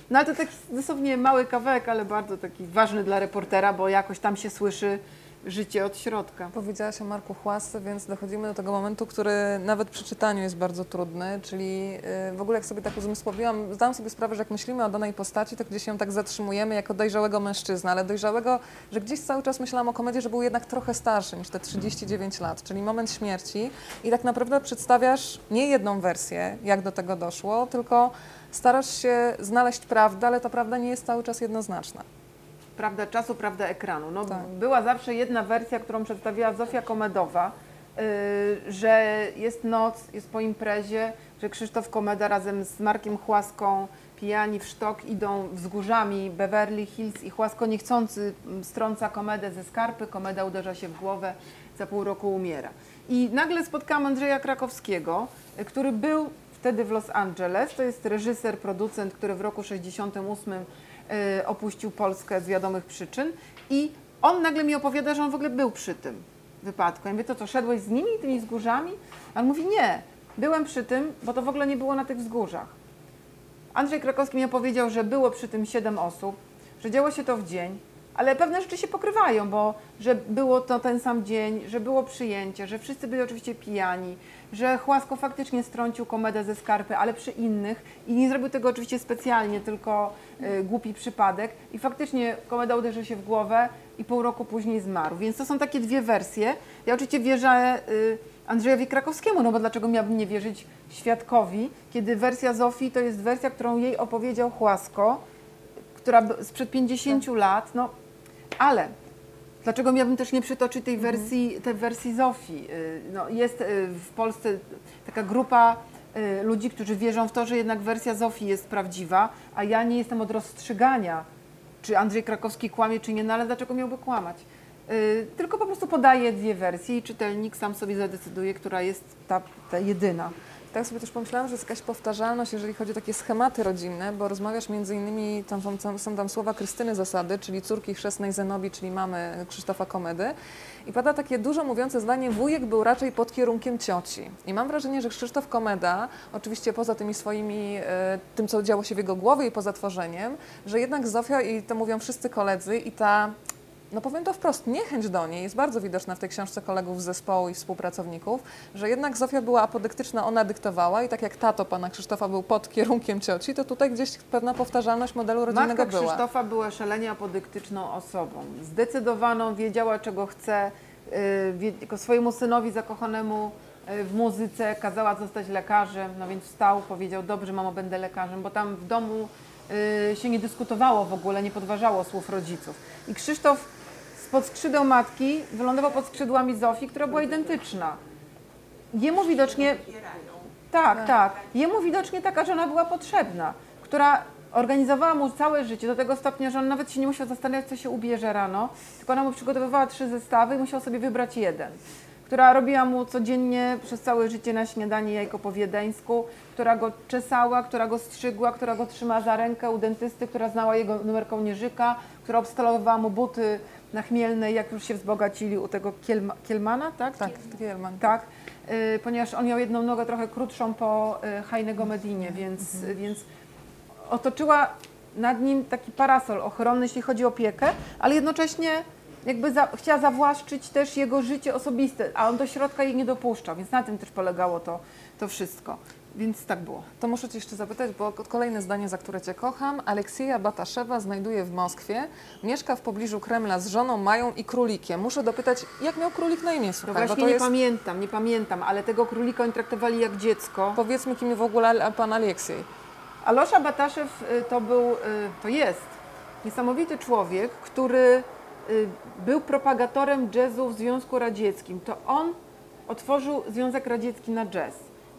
No ale to taki dosłownie mały kawałek, ale bardzo taki ważny dla reportera, bo jakoś tam się słyszy życie od środka. Powiedziałaś o Marku Chłasce, więc dochodzimy do tego momentu, który nawet przy czytaniu jest bardzo trudny, czyli y, w ogóle jak sobie tak uzmysłowiłam, zdałam sobie sprawę, że jak myślimy o danej postaci, to gdzieś ją tak zatrzymujemy jako dojrzałego mężczyznę, ale dojrzałego, że gdzieś cały czas myślałam o komedii, że był jednak trochę starszy niż te 39 lat, czyli moment śmierci i tak naprawdę przedstawiasz nie jedną wersję, jak do tego doszło, tylko starasz się znaleźć prawdę, ale ta prawda nie jest cały czas jednoznaczna. Prawda czasu, prawda ekranu. No, Tak. Była zawsze jedna wersja, którą przedstawiła Zofia Komedowa, yy, że jest noc, jest po imprezie, że Krzysztof Komeda razem z Markiem Chłaską pijani w sztok idą wzgórzami Beverly Hills i Chłasko niechcący mm, strąca Komedę ze skarpy, Komeda uderza się w głowę, za pół roku umiera. I nagle spotkałam Andrzeja Krakowskiego, y, który był wtedy w Los Angeles. To jest reżyser, producent, który w roku 68 y, opuścił Polskę z wiadomych przyczyn i on nagle mi opowiada, że on w ogóle był przy tym wypadku. Ja mówię, to co, szedłeś z nimi, tymi wzgórzami? A on mówi, nie, byłem przy tym, bo to w ogóle nie było na tych wzgórzach. Andrzej Krakowski mi opowiedział, że było przy tym siedem osób, że działo się to w dzień, ale pewne rzeczy się pokrywają, bo że było to ten sam dzień, że było przyjęcie, że wszyscy byli oczywiście pijani, że Chłasko faktycznie strącił komedę ze skarpy, ale przy innych i nie zrobił tego oczywiście specjalnie, tylko y, głupi przypadek i faktycznie komeda uderzył się w głowę i pół roku później zmarł. Więc to są takie dwie wersje. Ja oczywiście wierzę y, Andrzejowi Krakowskiemu, no bo dlaczego miałabym nie wierzyć świadkowi, kiedy wersja Zofii to jest wersja, którą jej opowiedział Chłasko, która sprzed 50 lat, no ale dlaczego miałabym też nie przytoczyć tej wersji, tej wersji Zofii? Y, No, jest y, w Polsce taka grupa y, ludzi, którzy wierzą w to, że jednak wersja Zofii jest prawdziwa, a ja nie jestem od rozstrzygania, czy Andrzej Krakowski kłamie, czy nie, no ale dlaczego miałby kłamać? Tylko po prostu podaję dwie wersje i czytelnik sam sobie zadecyduje, która jest ta, ta jedyna. Tak sobie też pomyślałam, że jest jakaś powtarzalność, jeżeli chodzi o takie schematy rodzinne, bo rozmawiasz między innymi, tam są, są tam słowa Krystyny Zasady, czyli córki chrzestnej Zenobi, czyli mamy Krzysztofa Komedy. I pada takie dużo mówiące zdanie, wujek był raczej pod kierunkiem cioci. I mam wrażenie, że Krzysztof Komeda, oczywiście poza tymi swoimi, e, tym co działo się w jego głowie i poza tworzeniem, że jednak Zofia, i to mówią wszyscy koledzy, i ta no powiem to wprost, niechęć do niej jest bardzo widoczna w tej książce kolegów z zespołu i współpracowników, że jednak Zofia była apodyktyczna, ona dyktowała i tak jak tato pana Krzysztofa był pod kierunkiem cioci, to tutaj gdzieś pewna powtarzalność modelu rodzinnego Matka była. Krzysztofa była szalenie apodyktyczną osobą. Zdecydowaną, wiedziała czego chce. yy, swojemu synowi zakochanemu yy, w muzyce kazała zostać lekarzem, no więc wstał, powiedział, dobrze mamo, będę lekarzem, bo tam w domu yy, się nie dyskutowało w ogóle, nie podważało słów rodziców. I Krzysztof spod skrzydeł matki wylądował pod skrzydłami Zofii, która była identyczna. Jemu widocznie tak, tak. Jemu widocznie taka żona była potrzebna, która organizowała mu całe życie do tego stopnia, że on nawet się nie musiał zastanawiać, co się ubierze rano, tylko ona mu przygotowywała trzy zestawy i musiał sobie wybrać jeden. Która robiła mu codziennie przez całe życie na śniadanie jajko po wiedeńsku, która go czesała, która go strzygła, która go trzymała za rękę u dentysty, która znała jego numer kołnierzyka, która obstalowywała mu buty na chmielnej, jak już się wzbogacili u tego Kielma, Kielmana, tak? Tak, Gielman. Tak, y, ponieważ on miał jedną nogę trochę krótszą po y, Hajnego Medinie, więc, więc otoczyła nad nim taki parasol ochronny, jeśli chodzi o opiekę, ale jednocześnie jakby za, chciała zawłaszczyć też jego życie osobiste, a on do środka jej nie dopuszczał, więc na tym też polegało to, to wszystko. Więc tak było. To muszę Cię jeszcze zapytać, bo kolejne zdanie, za które Cię kocham. Aleksieja Bataszewa znajduje w Moskwie, mieszka w pobliżu Kremla z żoną Mają i królikiem. Muszę dopytać, jak miał królik na imię, No słuchaj, bo właśnie to nie jest... pamiętam, nie pamiętam, ale tego królika oni traktowali jak dziecko. Powiedzmy, kim w ogóle pan Aleksiej. Alosza Bataszew y, to był, y, to jest Niesamowity człowiek, który y, był propagatorem jazzu w Związku Radzieckim. To on otworzył Związek Radziecki na jazz.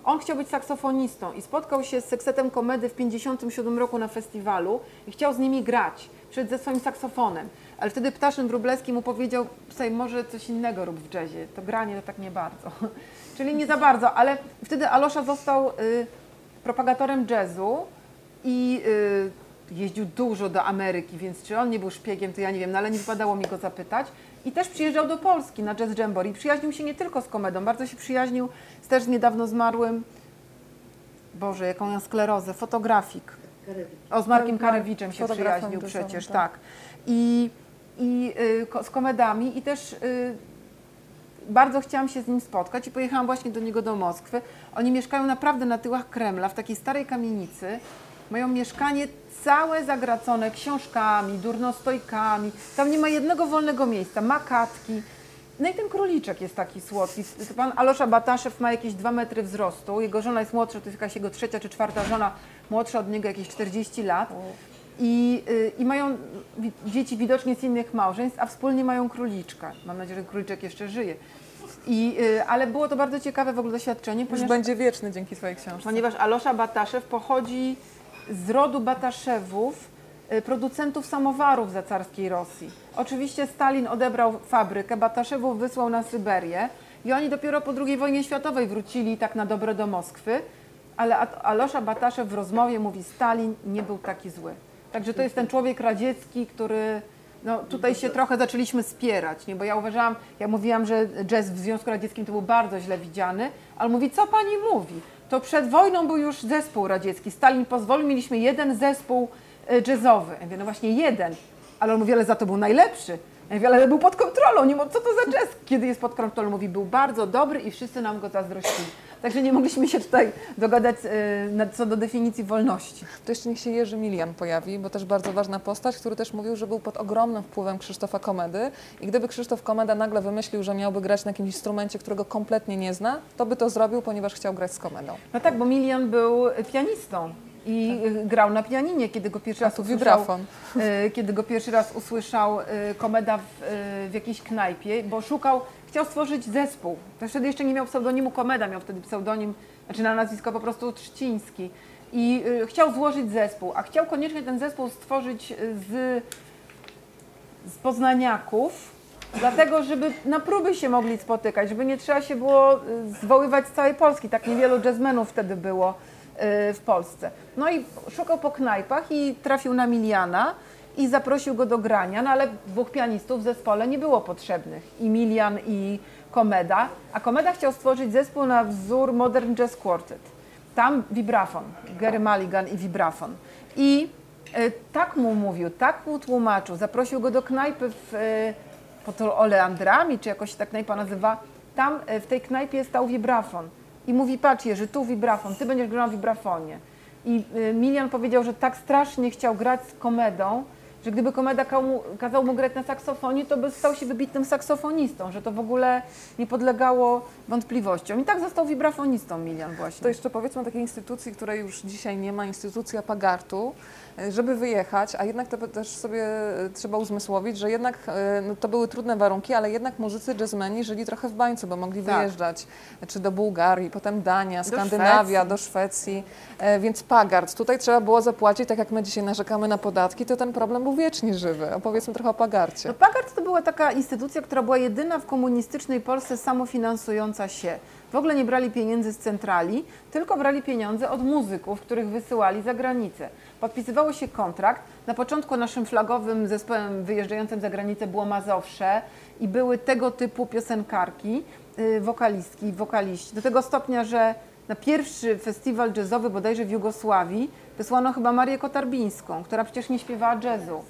On chciał być saksofonistą i spotkał się z seksetem komedy w 1957 roku na festiwalu i chciał z nimi grać, przed ze swoim saksofonem. Ale wtedy Ptaszyn Wróblewski mu powiedział, słuchaj, może coś innego rób w jazzie, to granie to tak nie bardzo. Czyli nie za bardzo, ale wtedy Alosza został y, propagatorem jazzu i y, jeździł dużo do Ameryki, więc czy on nie był szpiegiem, to ja nie wiem, no ale nie wypadało mi go zapytać. I też przyjeżdżał do Polski na Jazz Jamboree. Przyjaźnił się nie tylko z komedą, bardzo się przyjaźnił z też z niedawno zmarłym, Boże, jaką miał sklerozę, fotografik. O, z Markiem Mark- Karewiczem się przyjaźnił przecież, tak. tak. I, i y, z komedami i też y, bardzo chciałam się z nim spotkać i pojechałam właśnie do niego do Moskwy. Oni mieszkają naprawdę na tyłach Kremla, w takiej starej kamienicy. Mają mieszkanie całe zagracone książkami, durnostojkami. Tam nie ma jednego wolnego miejsca, makatki. No i ten króliczek jest taki słodki. Pan Alosza Bataszew ma jakieś 2 metry wzrostu. Jego żona jest młodsza, to jest jakaś jego trzecia czy czwarta żona, młodsza od niego jakieś 40 lat. I, y, I mają dzieci widocznie z innych małżeństw, a wspólnie mają króliczka. Mam nadzieję, że króliczek jeszcze żyje. I, y, ale było to bardzo ciekawe w ogóle doświadczenie, Już ponieważ będzie wieczny dzięki Twojej książce. ponieważ Alosza Bataszew pochodzi z rodu Bataszewów, y, producentów samowarów za carskiej Rosji. Oczywiście Stalin odebrał fabrykę, Bataszewów wysłał na Syberię i oni dopiero po II wojnie światowej wrócili tak na dobre do Moskwy, ale Alosza Bataszew w rozmowie mówi, Stalin nie był taki zły. Także to jest ten człowiek radziecki, który no, tutaj się trochę zaczęliśmy spierać, nie? bo ja uważałam, ja mówiłam, że jazz w Związku Radzieckim to był bardzo źle widziany, ale mówi, co pani mówi? To przed wojną był już zespół radziecki. Stalin pozwolił, mieliśmy jeden zespół e, jazzowy. Ja mówię, no właśnie jeden, ale on mówi, ale za to był najlepszy. Ja mówię, ale był pod kontrolą, nie, co to za jazz, kiedy jest pod kontrolą? Mówi, był bardzo dobry i wszyscy nam go zazdrościli. Także nie mogliśmy się tutaj dogadać e, co do definicji wolności. To jeszcze niech się Jerzy Milian pojawi, bo też bardzo ważna postać, który też mówił, że był pod ogromnym wpływem Krzysztofa Komedy i gdyby Krzysztof Komeda nagle wymyślił, że miałby grać na jakimś instrumencie, którego kompletnie nie zna, to by to zrobił, ponieważ chciał grać z Komedą. No tak, bo Milian był pianistą i y, grał na pianinie, kiedy go pierwszy raz usłyszał, y, kiedy go pierwszy raz usłyszał y, komeda w, w jakiejś knajpie, bo szukał, chciał stworzyć zespół. To wtedy jeszcze nie miał pseudonimu komeda, miał wtedy pseudonim, znaczy na nazwisko po prostu Trzciński. I chciał złożyć zespół, a chciał koniecznie ten zespół stworzyć z, z poznaniaków, Dlatego, żeby na próby się mogli spotykać, żeby nie trzeba się było zwoływać z całej Polski. Tak niewielu jazzmenów wtedy było w Polsce. No i szukał po knajpach i trafił na Miliana i zaprosił go do grania, no ale dwóch pianistów w zespole nie było potrzebnych. I Milian i Komeda. A Komeda chciał stworzyć zespół na wzór Modern Jazz Quartet. Tam vibrafon, Gary Mulligan i vibrafon. I y, tak mu mówił, tak mu tłumaczył, zaprosił go do knajpy w, y, pod Oleandrami, czy jakoś tak knajpa nazywa. Tam y, w tej knajpie stał vibrafon. I mówi, patrz Jerzy, tu vibrafon, ty będziesz grał na vibrafonie. I y, Milian powiedział, że tak strasznie chciał grać z komedą, że gdyby komeda kazał mu, grać na saksofonie, to by stał się wybitnym saksofonistą, że to w ogóle nie podlegało wątpliwościom. I tak został vibrafonistą Milian właśnie. To jeszcze powiedzmy o takiej instytucji, której już dzisiaj nie ma, instytucja Pagartu, żeby wyjechać, a jednak to też sobie e, trzeba uzmysłowić, że jednak e, no, to były trudne warunki, ale jednak muzycy jazzmeni żyli trochę w bańcu, bo mogli Tak. wyjeżdżać czy do Bułgarii, potem Dania, Do Skandynawia, Szwecji. do Szwecji, e, więc Pagart. Tutaj trzeba było zapłacić, tak jak my dzisiaj narzekamy na podatki, to ten problem był wiecznie żywy. Opowiedzmy trochę o Pagarcie. No Pagart to była taka instytucja, która była jedyna w komunistycznej Polsce samofinansująca się. W ogóle nie brali pieniędzy z centrali, tylko brali pieniądze od muzyków, których wysyłali za granicę. Podpisywało się kontrakt. Na początku naszym flagowym zespołem wyjeżdżającym za granicę było Mazowsze i były tego typu piosenkarki, y, wokalistki, wokaliści. Do tego stopnia, że na pierwszy festiwal jazzowy bodajże w Jugosławii wysłano chyba Marię Kotarbińską, która przecież nie śpiewała jazzu.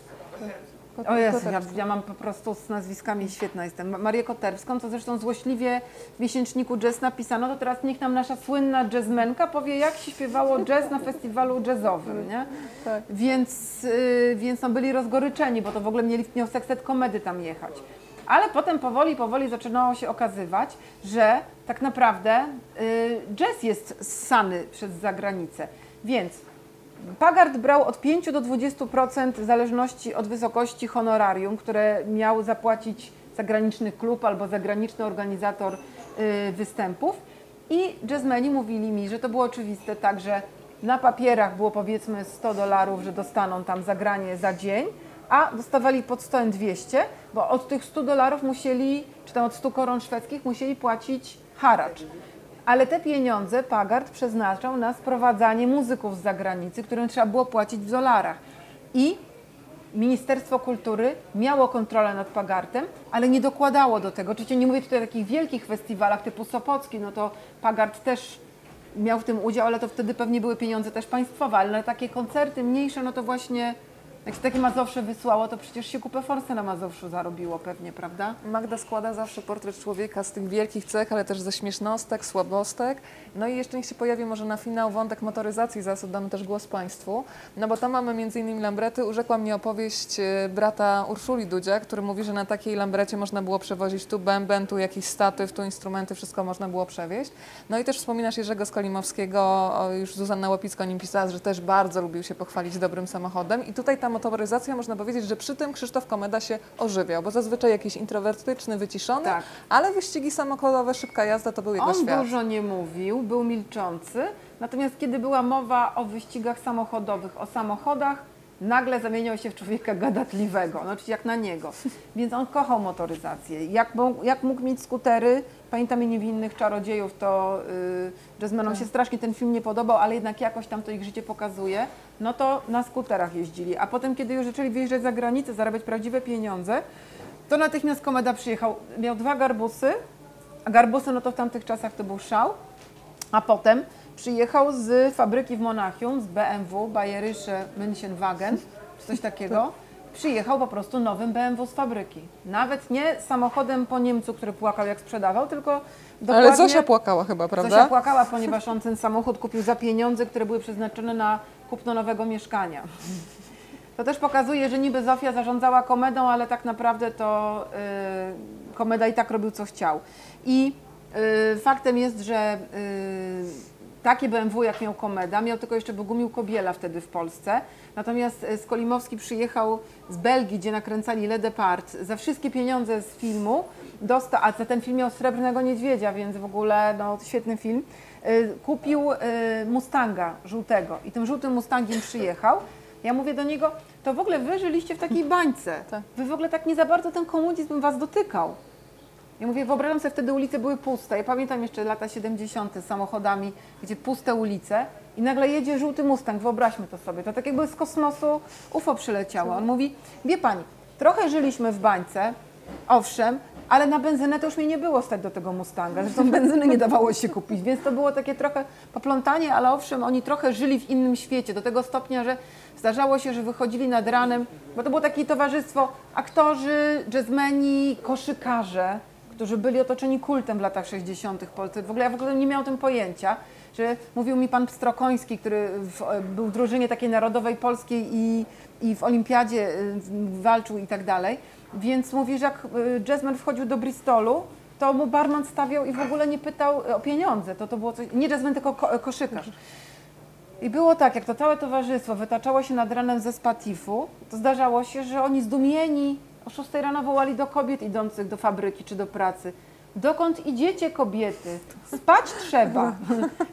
O Jezu, ja, ja mam po prostu z nazwiskami świetna jestem. Ma- Marię Koterską, co zresztą złośliwie w miesięczniku jazz napisano, to teraz niech nam nasza słynna jazzmenka powie, jak się śpiewało jazz na festiwalu jazzowym, nie? Tak. Więc, y, więc no byli rozgoryczeni, bo to w ogóle mieli, miał sekset komedy tam jechać. Ale potem powoli, powoli zaczynało się okazywać, że tak naprawdę y, jazz jest ssany przez zagranicę. Więc Pagard brał od 5 do 20% w zależności od wysokości honorarium, które miał zapłacić zagraniczny klub albo zagraniczny organizator y, występów. I jazzmeni mówili mi, że to było oczywiste tak, że na papierach było powiedzmy 100 dolarów, że dostaną tam zagranie za dzień, a dostawali pod stołem 200, bo od tych 100 dolarów musieli, czy tam od 100 koron szwedzkich musieli płacić haracz. Ale te pieniądze Pagard przeznaczał na sprowadzanie muzyków z zagranicy, którym trzeba było płacić w dolarach. I Ministerstwo Kultury miało kontrolę nad Pagardem, ale nie dokładało do tego. Oczywiście nie mówię tutaj o takich wielkich festiwalach typu Sopocki, no to Pagard też miał w tym udział, ale to wtedy pewnie były pieniądze też państwowe, ale na takie koncerty mniejsze, no to właśnie jak się takie Mazowsze wysłało, to przecież się kupę forsy na Mazowszu zarobiło pewnie, prawda? Magda składa zawsze portret człowieka z tych wielkich cech, ale też ze śmiesznostek, słabostek. No i jeszcze niech się pojawi może na finał wątek motoryzacji, zaraz oddamy też głos Państwu. No bo tam mamy m.in. Lambrety. Urzekła mnie opowieść e, brata Urszuli Dudzia, który mówi, że na takiej Lambrecie można było przewozić tu bęben, tu jakiś statyw, tu instrumenty, wszystko można było przewieźć. No i też wspominasz Jerzego Skolimowskiego, już Zuzanna Łapicka o nim pisała, że też bardzo lubił się pochwalić dobrym samochodem. I tutaj ta motoryzacja, można powiedzieć, że przy tym Krzysztof Komeda się ożywiał, bo zazwyczaj jakiś introwertyczny, wyciszony, Tak. ale wyścigi samochodowe, szybka jazda to był jego On świat. dużo nie mówił, był milczący, natomiast kiedy była mowa o wyścigach samochodowych, o samochodach, nagle zamieniał się w człowieka gadatliwego, znaczy jak na niego. Więc on kochał motoryzację. Jak, jak mógł mieć skutery, pamiętam i niewinnych czarodziejów, to yy, jazzmenom Tak. się strasznie ten film nie podobał, ale jednak jakoś tam to ich życie pokazuje, no to na skuterach jeździli. A potem, kiedy już zaczęli wyjeżdżać za granicę, zarabiać prawdziwe pieniądze, to natychmiast Komeda przyjechał. Miał dwa garbusy, a garbusy no to w tamtych czasach to był szał. A potem przyjechał z fabryki w Monachium, z BMW, Bayerische München-Wagen, czy coś takiego. Przyjechał po prostu nowym BMW z fabryki. Nawet nie samochodem po Niemcu, który płakał jak sprzedawał, tylko dokładnie... Ale Zosia płakała chyba, prawda? Zosia płakała, ponieważ on ten samochód kupił za pieniądze, które były przeznaczone na kupno nowego mieszkania. To też pokazuje, że niby Zofia zarządzała komedą, ale tak naprawdę to y, komeda i tak robił co chciał. I y, faktem jest, że y, takie BMW jak miał komeda, miał tylko jeszcze Bogumił Kobiela wtedy w Polsce. Natomiast Skolimowski przyjechał z Belgii, gdzie nakręcali Le Depart, za wszystkie pieniądze z filmu, dostał, a za ten film miał Srebrnego Niedźwiedzia, więc w ogóle no, świetny film, y, kupił y, Mustanga żółtego i tym żółtym Mustangiem przyjechał. Ja mówię do niego, to w ogóle wy żyliście w takiej bańce. Tak. Wy w ogóle tak nie za bardzo ten komunizm was dotykał. Ja mówię, wyobrażam sobie, wtedy ulice były puste. Ja pamiętam jeszcze lata 70. z samochodami, gdzie puste ulice i nagle jedzie żółty Mustang, wyobraźmy to sobie. To tak jakby z kosmosu UFO przyleciało. On mówi, wie pani, trochę żyliśmy w bańce, owszem, ale na benzynę to już mi nie było stać do tego Mustanga. Zresztą benzyny nie dawało się kupić, więc to było takie trochę poplątanie, ale owszem, oni trochę żyli w innym świecie, do tego stopnia, że zdarzało się, że wychodzili nad ranem, bo to było takie towarzystwo, aktorzy, jazzmeni, koszykarze, którzy byli otoczeni kultem w latach 60. w Polsce. W ogóle ja w ogóle nie miałam o tym pojęcia, że mówił mi pan Pstrokoński, który w, był w drużynie takiej narodowej polskiej i, i w olimpiadzie y, walczył i tak dalej. Więc mówi, że jak y, jazzman wchodził do Bristolu, to mu barman stawiał i w ogóle nie pytał o pieniądze. To, to było coś, nie jazzman, tylko ko, koszykarz. I było tak, jak to całe towarzystwo wytaczało się nad ranem ze Spatifu, to zdarzało się, że oni zdumieni o 6 rano wołali do kobiet idących do fabryki czy do pracy. Dokąd idziecie kobiety? Spać trzeba.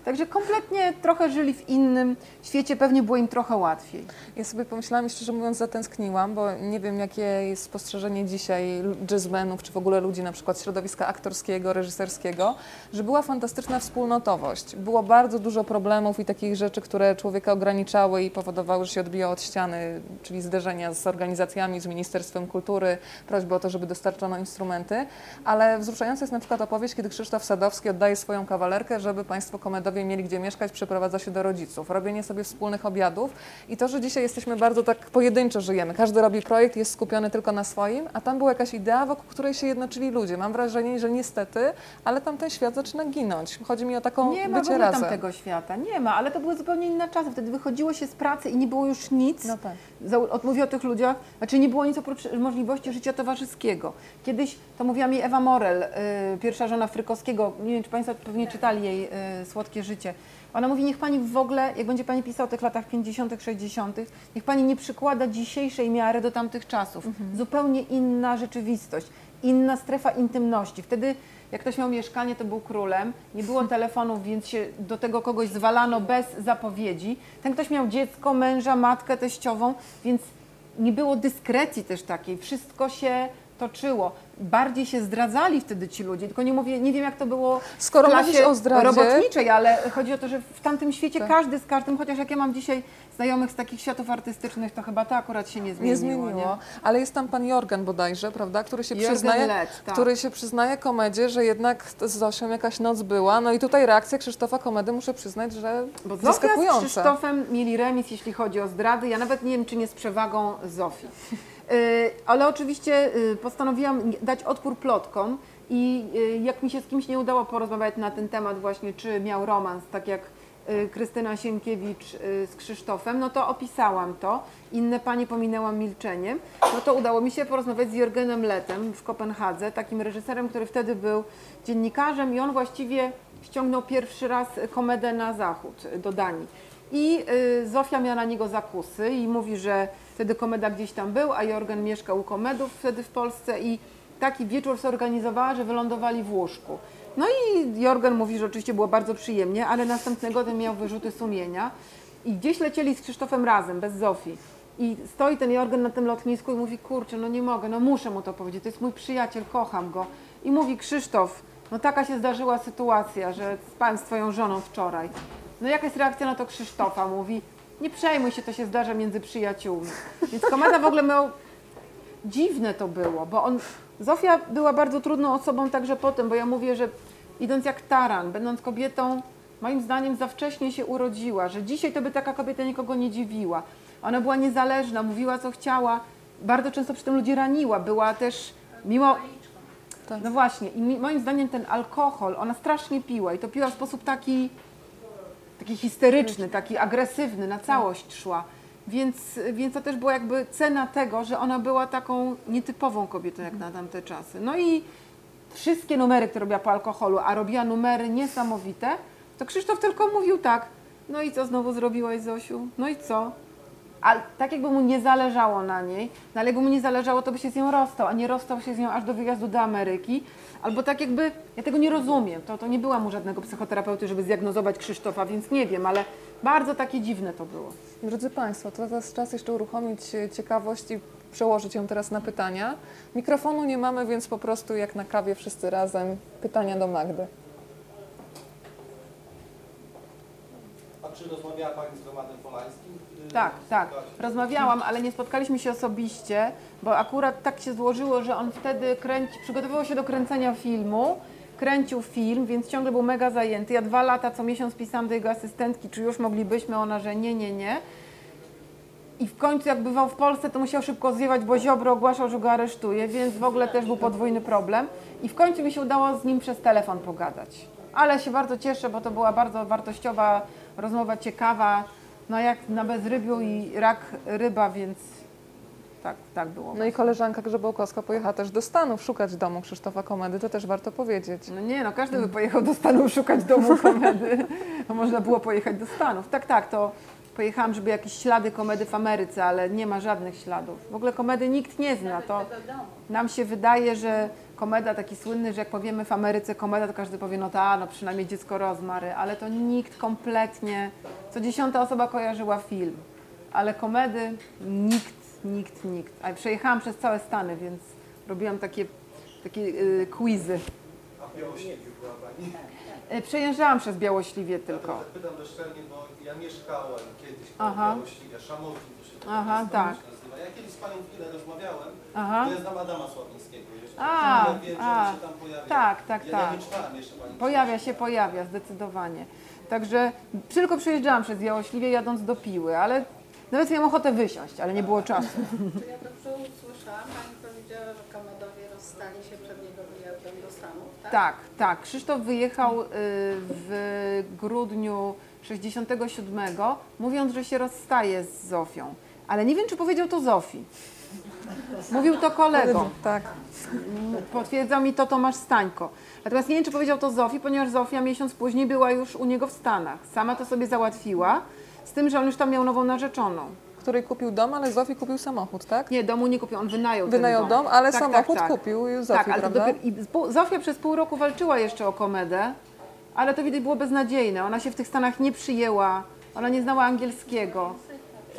Także kompletnie trochę żyli w innym świecie, pewnie było im trochę łatwiej. Ja sobie pomyślałam szczerze mówiąc zatęskniłam, bo nie wiem jakie jest spostrzeżenie dzisiaj jazzmenów, czy w ogóle ludzi na przykład środowiska aktorskiego, reżyserskiego, że była fantastyczna wspólnotowość. Było bardzo dużo problemów i takich rzeczy, które człowieka ograniczały i powodowały, że się odbijał od ściany, czyli zderzenia z organizacjami, z Ministerstwem Kultury, prośby o to, żeby dostarczono instrumenty, ale wzruszająca jest na przykład opowieść, kiedy Krzysztof Sadowski oddaje swoją kawalerkę, żeby Państwo komedowie mieli gdzie mieszkać, przeprowadza się do rodziców, robienie sobie wspólnych obiadów i to, że dzisiaj jesteśmy bardzo tak pojedynczo żyjemy. Każdy robi projekt, jest skupiony tylko na swoim, a tam była jakaś idea, wokół której się jednoczyli ludzie. Mam wrażenie, że niestety, ale tam ten świat zaczyna ginąć. Chodzi mi o taką Nie ma w bycie ogóle razem. tamtego świata, nie ma, ale to były zupełnie inne czasy. Wtedy wychodziło się z pracy i nie było już nic. No tak. Mówię o tych ludziach, znaczy nie było nic oprócz możliwości życia towarzyskiego. Kiedyś, to mówiła mi Ewa Morel, y, pierwsza żona Frykowskiego, nie wiem czy Państwo pewnie czytali jej y, Słodkie Życie. Ona mówi, niech pani w ogóle, jak będzie pani pisała o tych latach 50., 60., niech pani nie przykłada dzisiejszej miary do tamtych czasów. Zupełnie inna rzeczywistość, inna strefa intymności. Wtedy, jak ktoś miał mieszkanie, to był królem, nie było telefonów, więc się do tego kogoś zwalano bez zapowiedzi. Ten ktoś miał dziecko, męża, matkę teściową, więc nie było dyskrecji też takiej. Wszystko się toczyło. Bardziej się zdradzali wtedy ci ludzie, tylko nie mówię, nie wiem jak to było Skoro w klasie o zdradzie- robotniczej, ale chodzi o to, że w tamtym świecie Tak. każdy z każdym, chociaż jak ja mam dzisiaj znajomych z takich światów artystycznych, to chyba to akurat się nie zmieniło. Nie zmieniło, ale jest tam pan Jorgen bodajże, prawda, który się Jorgen przyznaje, Lett, tak. który się przyznaje komedzie, że jednak z Zosią jakaś noc była. No i tutaj reakcja Krzysztofa Komedy, muszę przyznać, że Bo Zofia z zaskakująca. Krzysztofem mieli remis, jeśli chodzi o zdrady. Ja nawet nie wiem, czy nie z przewagą Zofii. Y, ale oczywiście y, postanowiłam dać odpór plotkom i y, jak mi się z kimś nie udało porozmawiać na ten temat właśnie, czy miał romans, tak jak Krystyna Sienkiewicz z Krzysztofem, no to opisałam to. Inne panie pominęłam milczeniem. No to udało mi się porozmawiać z Jorgenem Letem w Kopenhadze, takim reżyserem, który wtedy był dziennikarzem i on właściwie ściągnął pierwszy raz komedę na zachód, do Danii. I Zofia miała na niego zakusy i mówi, że wtedy komeda gdzieś tam był, a Jorgen mieszkał u komedów wtedy w Polsce i taki wieczór zorganizowała, że wylądowali w łóżku. No i Jorgen mówi, że oczywiście było bardzo przyjemnie, ale następnego dnia miał wyrzuty sumienia i gdzieś lecieli z Krzysztofem razem, bez Zofii. I stoi ten Jorgen na tym lotnisku i mówi, kurczę, no nie mogę, no muszę mu to powiedzieć, to jest mój przyjaciel, kocham go. I mówi, Krzysztof, no taka się zdarzyła sytuacja, że spałem z twoją żoną wczoraj. No jaka jest reakcja na to Krzysztofa? Mówi, nie przejmuj się, to się zdarza między przyjaciółmi. Więc komeda w ogóle miał... Dziwne to było, bo on... Zofia była bardzo trudną osobą także potem, bo ja mówię, że idąc jak taran, będąc kobietą, moim zdaniem za wcześnie się urodziła, że dzisiaj to by taka kobieta nikogo nie dziwiła. Ona była niezależna, mówiła co chciała, bardzo często przy tym ludzi raniła, była też, mimo... No właśnie, i moim zdaniem ten alkohol, ona strasznie piła i to piła w sposób taki taki histeryczny, taki agresywny, na całość szła. Więc, więc to też była jakby cena tego, że ona była taką nietypową kobietą jak na tamte czasy. No i wszystkie numery, które robiła po alkoholu, a robiła numery niesamowite, to Krzysztof tylko mówił tak, no i co znowu zrobiłaś Zosiu? No i co? A tak jakby mu nie zależało na niej, no ale jakby mu nie zależało, to by się z nią rozstał, a nie rozstał się z nią aż do wyjazdu do Ameryki. Albo tak jakby, ja tego nie rozumiem, to, to nie była mu żadnego psychoterapeuty, żeby zdiagnozować Krzysztofa, więc nie wiem, ale bardzo takie dziwne to było. Drodzy Państwo, to teraz czas jeszcze uruchomić e, ciekawość i przełożyć ją teraz na pytania. Mikrofonu nie mamy, więc po prostu jak na kawie wszyscy razem pytania do Magdy. A czy rozmawiała Pani z Romanem Polańskim? Tak, tak. Rozmawiałam, ale nie spotkaliśmy się osobiście, bo akurat tak się złożyło, że on wtedy kręci, przygotowywał się do kręcenia filmu, kręcił film, więc ciągle był mega zajęty. Ja dwa lata co miesiąc pisałam do jego asystentki, czy już moglibyśmy, ona, że nie, nie, nie. I w końcu jak bywał w Polsce, to musiał szybko zwiewać, bo Ziobro ogłaszał, że go aresztuje, więc w ogóle też był podwójny problem. I w końcu mi się udało z nim przez telefon pogadać. Ale się bardzo cieszę, bo to była bardzo wartościowa rozmowa, ciekawa. No jak na bezrybiu i rak ryba, więc tak, tak było. No i koleżanka Grzebałkowska pojechała też do Stanów szukać domu Krzysztofa Komedy, to też warto powiedzieć. No nie, no każdy by pojechał do Stanów szukać domu komedy. No można było pojechać do Stanów. Tak, tak, to pojechałam, żeby jakieś ślady komedy w Ameryce, ale nie ma żadnych śladów. W ogóle komedy nikt nie zna. To nam się wydaje, że komeda taki słynny, że jak powiemy w Ameryce komeda, to każdy powie, no ta, no przynajmniej dziecko rozmary, ale to nikt kompletnie, co dziesiąta osoba kojarzyła film, ale komedy nikt, nikt, nikt. A przejechałam przez całe Stany, więc robiłam takie, takie y, quizy. A w Białośliwiu była Pani? E, Przejeżdżałam przez Białośliwie tylko. Ja pytam bezczelnie, bo ja mieszkałem kiedyś w Aha. Białośliwie, Szamowni to się to Aha, tak. Nazywa. Ja kiedyś z Panią chwilę rozmawiałem, Aha. to ja znam Adama Sławińskiego jeszcze. A, ja wiem, że a. on się tam pojawia. Tak, tak, ja, tak. Ja nie czytałem jeszcze Pani Pojawia się, pojawia, zdecydowanie. Także tylko przejeżdżałam przez Białośliwie jadąc do Piły, ale nawet miałam ochotę wysiąść, ale nie było czasu. Czy ja dobrze usłyszałam? Pani powiedziała, że komedowie rozstali się przed jego wyjazdem do Stanów, tak? Tak, tak. Krzysztof wyjechał y, w grudniu 67, mówiąc, że się rozstaje z Zofią. Ale nie wiem, czy powiedział to Zofii. Mówił to kolegom. Tak. Potwierdzał mi to Tomasz Stańko. Natomiast nie wiem, czy powiedział to Zofii, ponieważ Zofia miesiąc później była już u niego w Stanach. Sama to sobie załatwiła, z tym, że on już tam miał nową narzeczoną. Której kupił dom, ale Zofii kupił samochód, tak? Nie, domu nie kupił, on wynajął Wynajął dom, ale Tak, samochód tak, tak. kupił Zofii, Tak, ale prawda? dopiero, i Zofia przez pół roku walczyła jeszcze o komedę, ale to widać było beznadziejne. Ona się w tych Stanach nie przyjęła, ona nie znała angielskiego.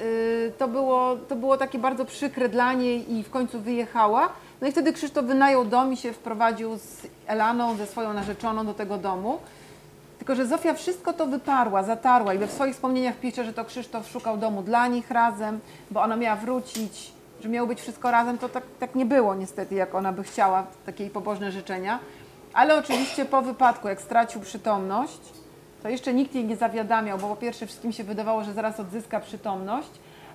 Yy, to, było, to było takie bardzo przykre dla niej i w końcu wyjechała. No i wtedy Krzysztof wynajął dom i się wprowadził z Elaną, ze swoją narzeczoną do tego domu. Tylko, że Zofia wszystko to wyparła, zatarła i we swoich wspomnieniach pisze, że to Krzysztof szukał domu dla nich razem, bo ona miała wrócić, że miało być wszystko razem. To tak, tak nie było niestety, jak ona by chciała, takie jej pobożne życzenia. Ale oczywiście po wypadku, jak stracił przytomność, to jeszcze nikt jej nie zawiadamiał, bo po pierwsze wszystkim się wydawało, że zaraz odzyska przytomność,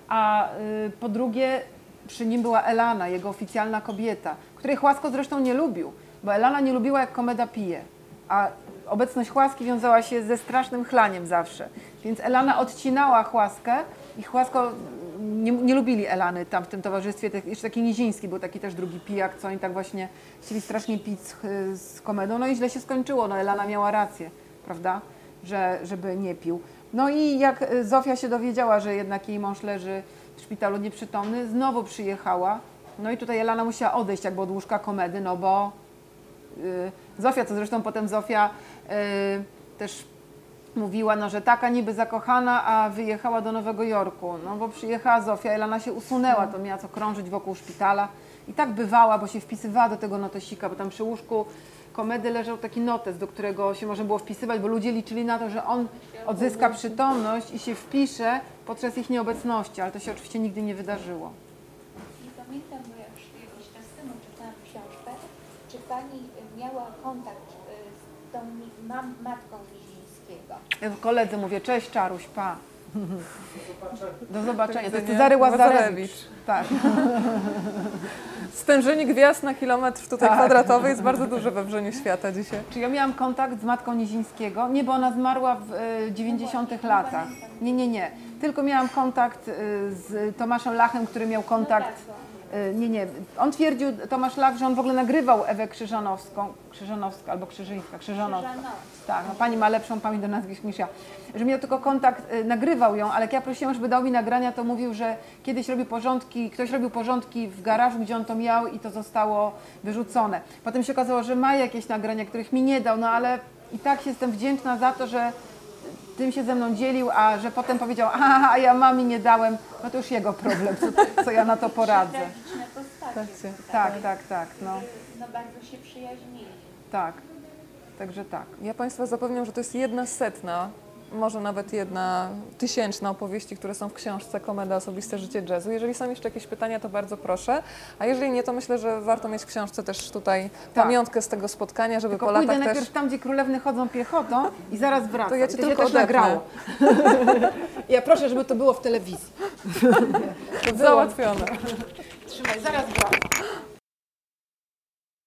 a y, po drugie przy nim była Elana, jego oficjalna kobieta, której Chłasko zresztą nie lubił, bo Elana nie lubiła jak komeda pije, a obecność Chłaski wiązała się ze strasznym chlaniem zawsze. Więc Elana odcinała Chłaskę i Chłasko nie, nie lubili Elany tam w tym towarzystwie. Tak- Jeszcze taki Niziński był taki też drugi pijak, co oni tak właśnie chcieli strasznie pić z, z komedą. No i źle się skończyło, no Elana miała rację, prawda, że, żeby nie pił. No i jak y, Zofia się dowiedziała, że jednak jej mąż leży w szpitalu nieprzytomny, znowu przyjechała. No i tutaj Elana musiała odejść jakby od łóżka komedy, no bo y, Zofia, co zresztą potem Zofia y, też mówiła, no, że taka niby zakochana, a wyjechała do Nowego Jorku. No bo przyjechała Zofia, Elana się usunęła, to miała co krążyć wokół szpitala. I tak bywała, bo się wpisywała do tego notesika, bo tam przy łóżku komedy leżał taki notes, do którego się można było wpisywać, bo ludzie liczyli na to, że on odzyska przytomność i się wpisze podczas ich nieobecności, ale to się oczywiście nigdy nie wydarzyło. Nie pamiętam, bo ja już jakiś czas temu czytałam książkę, czy Pani miała kontakt y, z tą mam, matką Nizińskiego? Ja koledzy mówię, cześć Czaruś, pa. Do zobaczenia. To jest Łazarewicz. Łazarewicz. Tak. Stężenie gwiazd na kilometr tutaj Tak. kwadratowy jest bardzo duże we wrzeniu świata dzisiaj. Czy ja miałam kontakt z matką Nizińskiego? Nie, bo ona zmarła w e, 90 latach. Nie, nie, nie. Tylko miałam kontakt e, z Tomaszem Lachem, który miał kontakt. E, Nie, nie. On twierdził, Tomasz Lach, że on w ogóle nagrywał Ewę Krzyżanowską, Krzyżanowska albo Krzyżyńska, Krzyżanowska. Krzyżanowska. Tak, no pani ma lepszą pamięć do nazwisk niż ja. Że miał tylko kontakt, y, nagrywał ją, ale jak ja prosiłam, żeby dał mi nagrania, to mówił, że kiedyś robił porządki, ktoś robił porządki w garażu, gdzie on to miał i to zostało wyrzucone. Potem się okazało, że ma jakieś nagrania, których mi nie dał, no ale i tak jestem wdzięczna za to, że tym się ze mną dzielił, a że potem powiedział, a, a ja mami nie dałem, no to już jego problem, co, co ja na to poradzę. Postacie. Patrzcie. Tak, tak, tak, no, No bardzo się przyjaźnili. tak. Także tak. Ja Państwa zapewniam, że to jest jedna setna, może nawet jedna tysięczna opowieści, które są w książce Komeda Osobiste Życie Jazzu. Jeżeli są jeszcze jakieś pytania, to bardzo proszę. A jeżeli nie, to myślę, że warto mieć w książce też tutaj Tak. pamiątkę z tego spotkania, żeby Tylko po pójdę latach najpierw też... tam, gdzie królewny chodzą piechotą i zaraz wracam. To ja cię I się tylko też nagrało. ja proszę, żeby to było w telewizji. Załatwione. Trzymaj, zaraz wracam.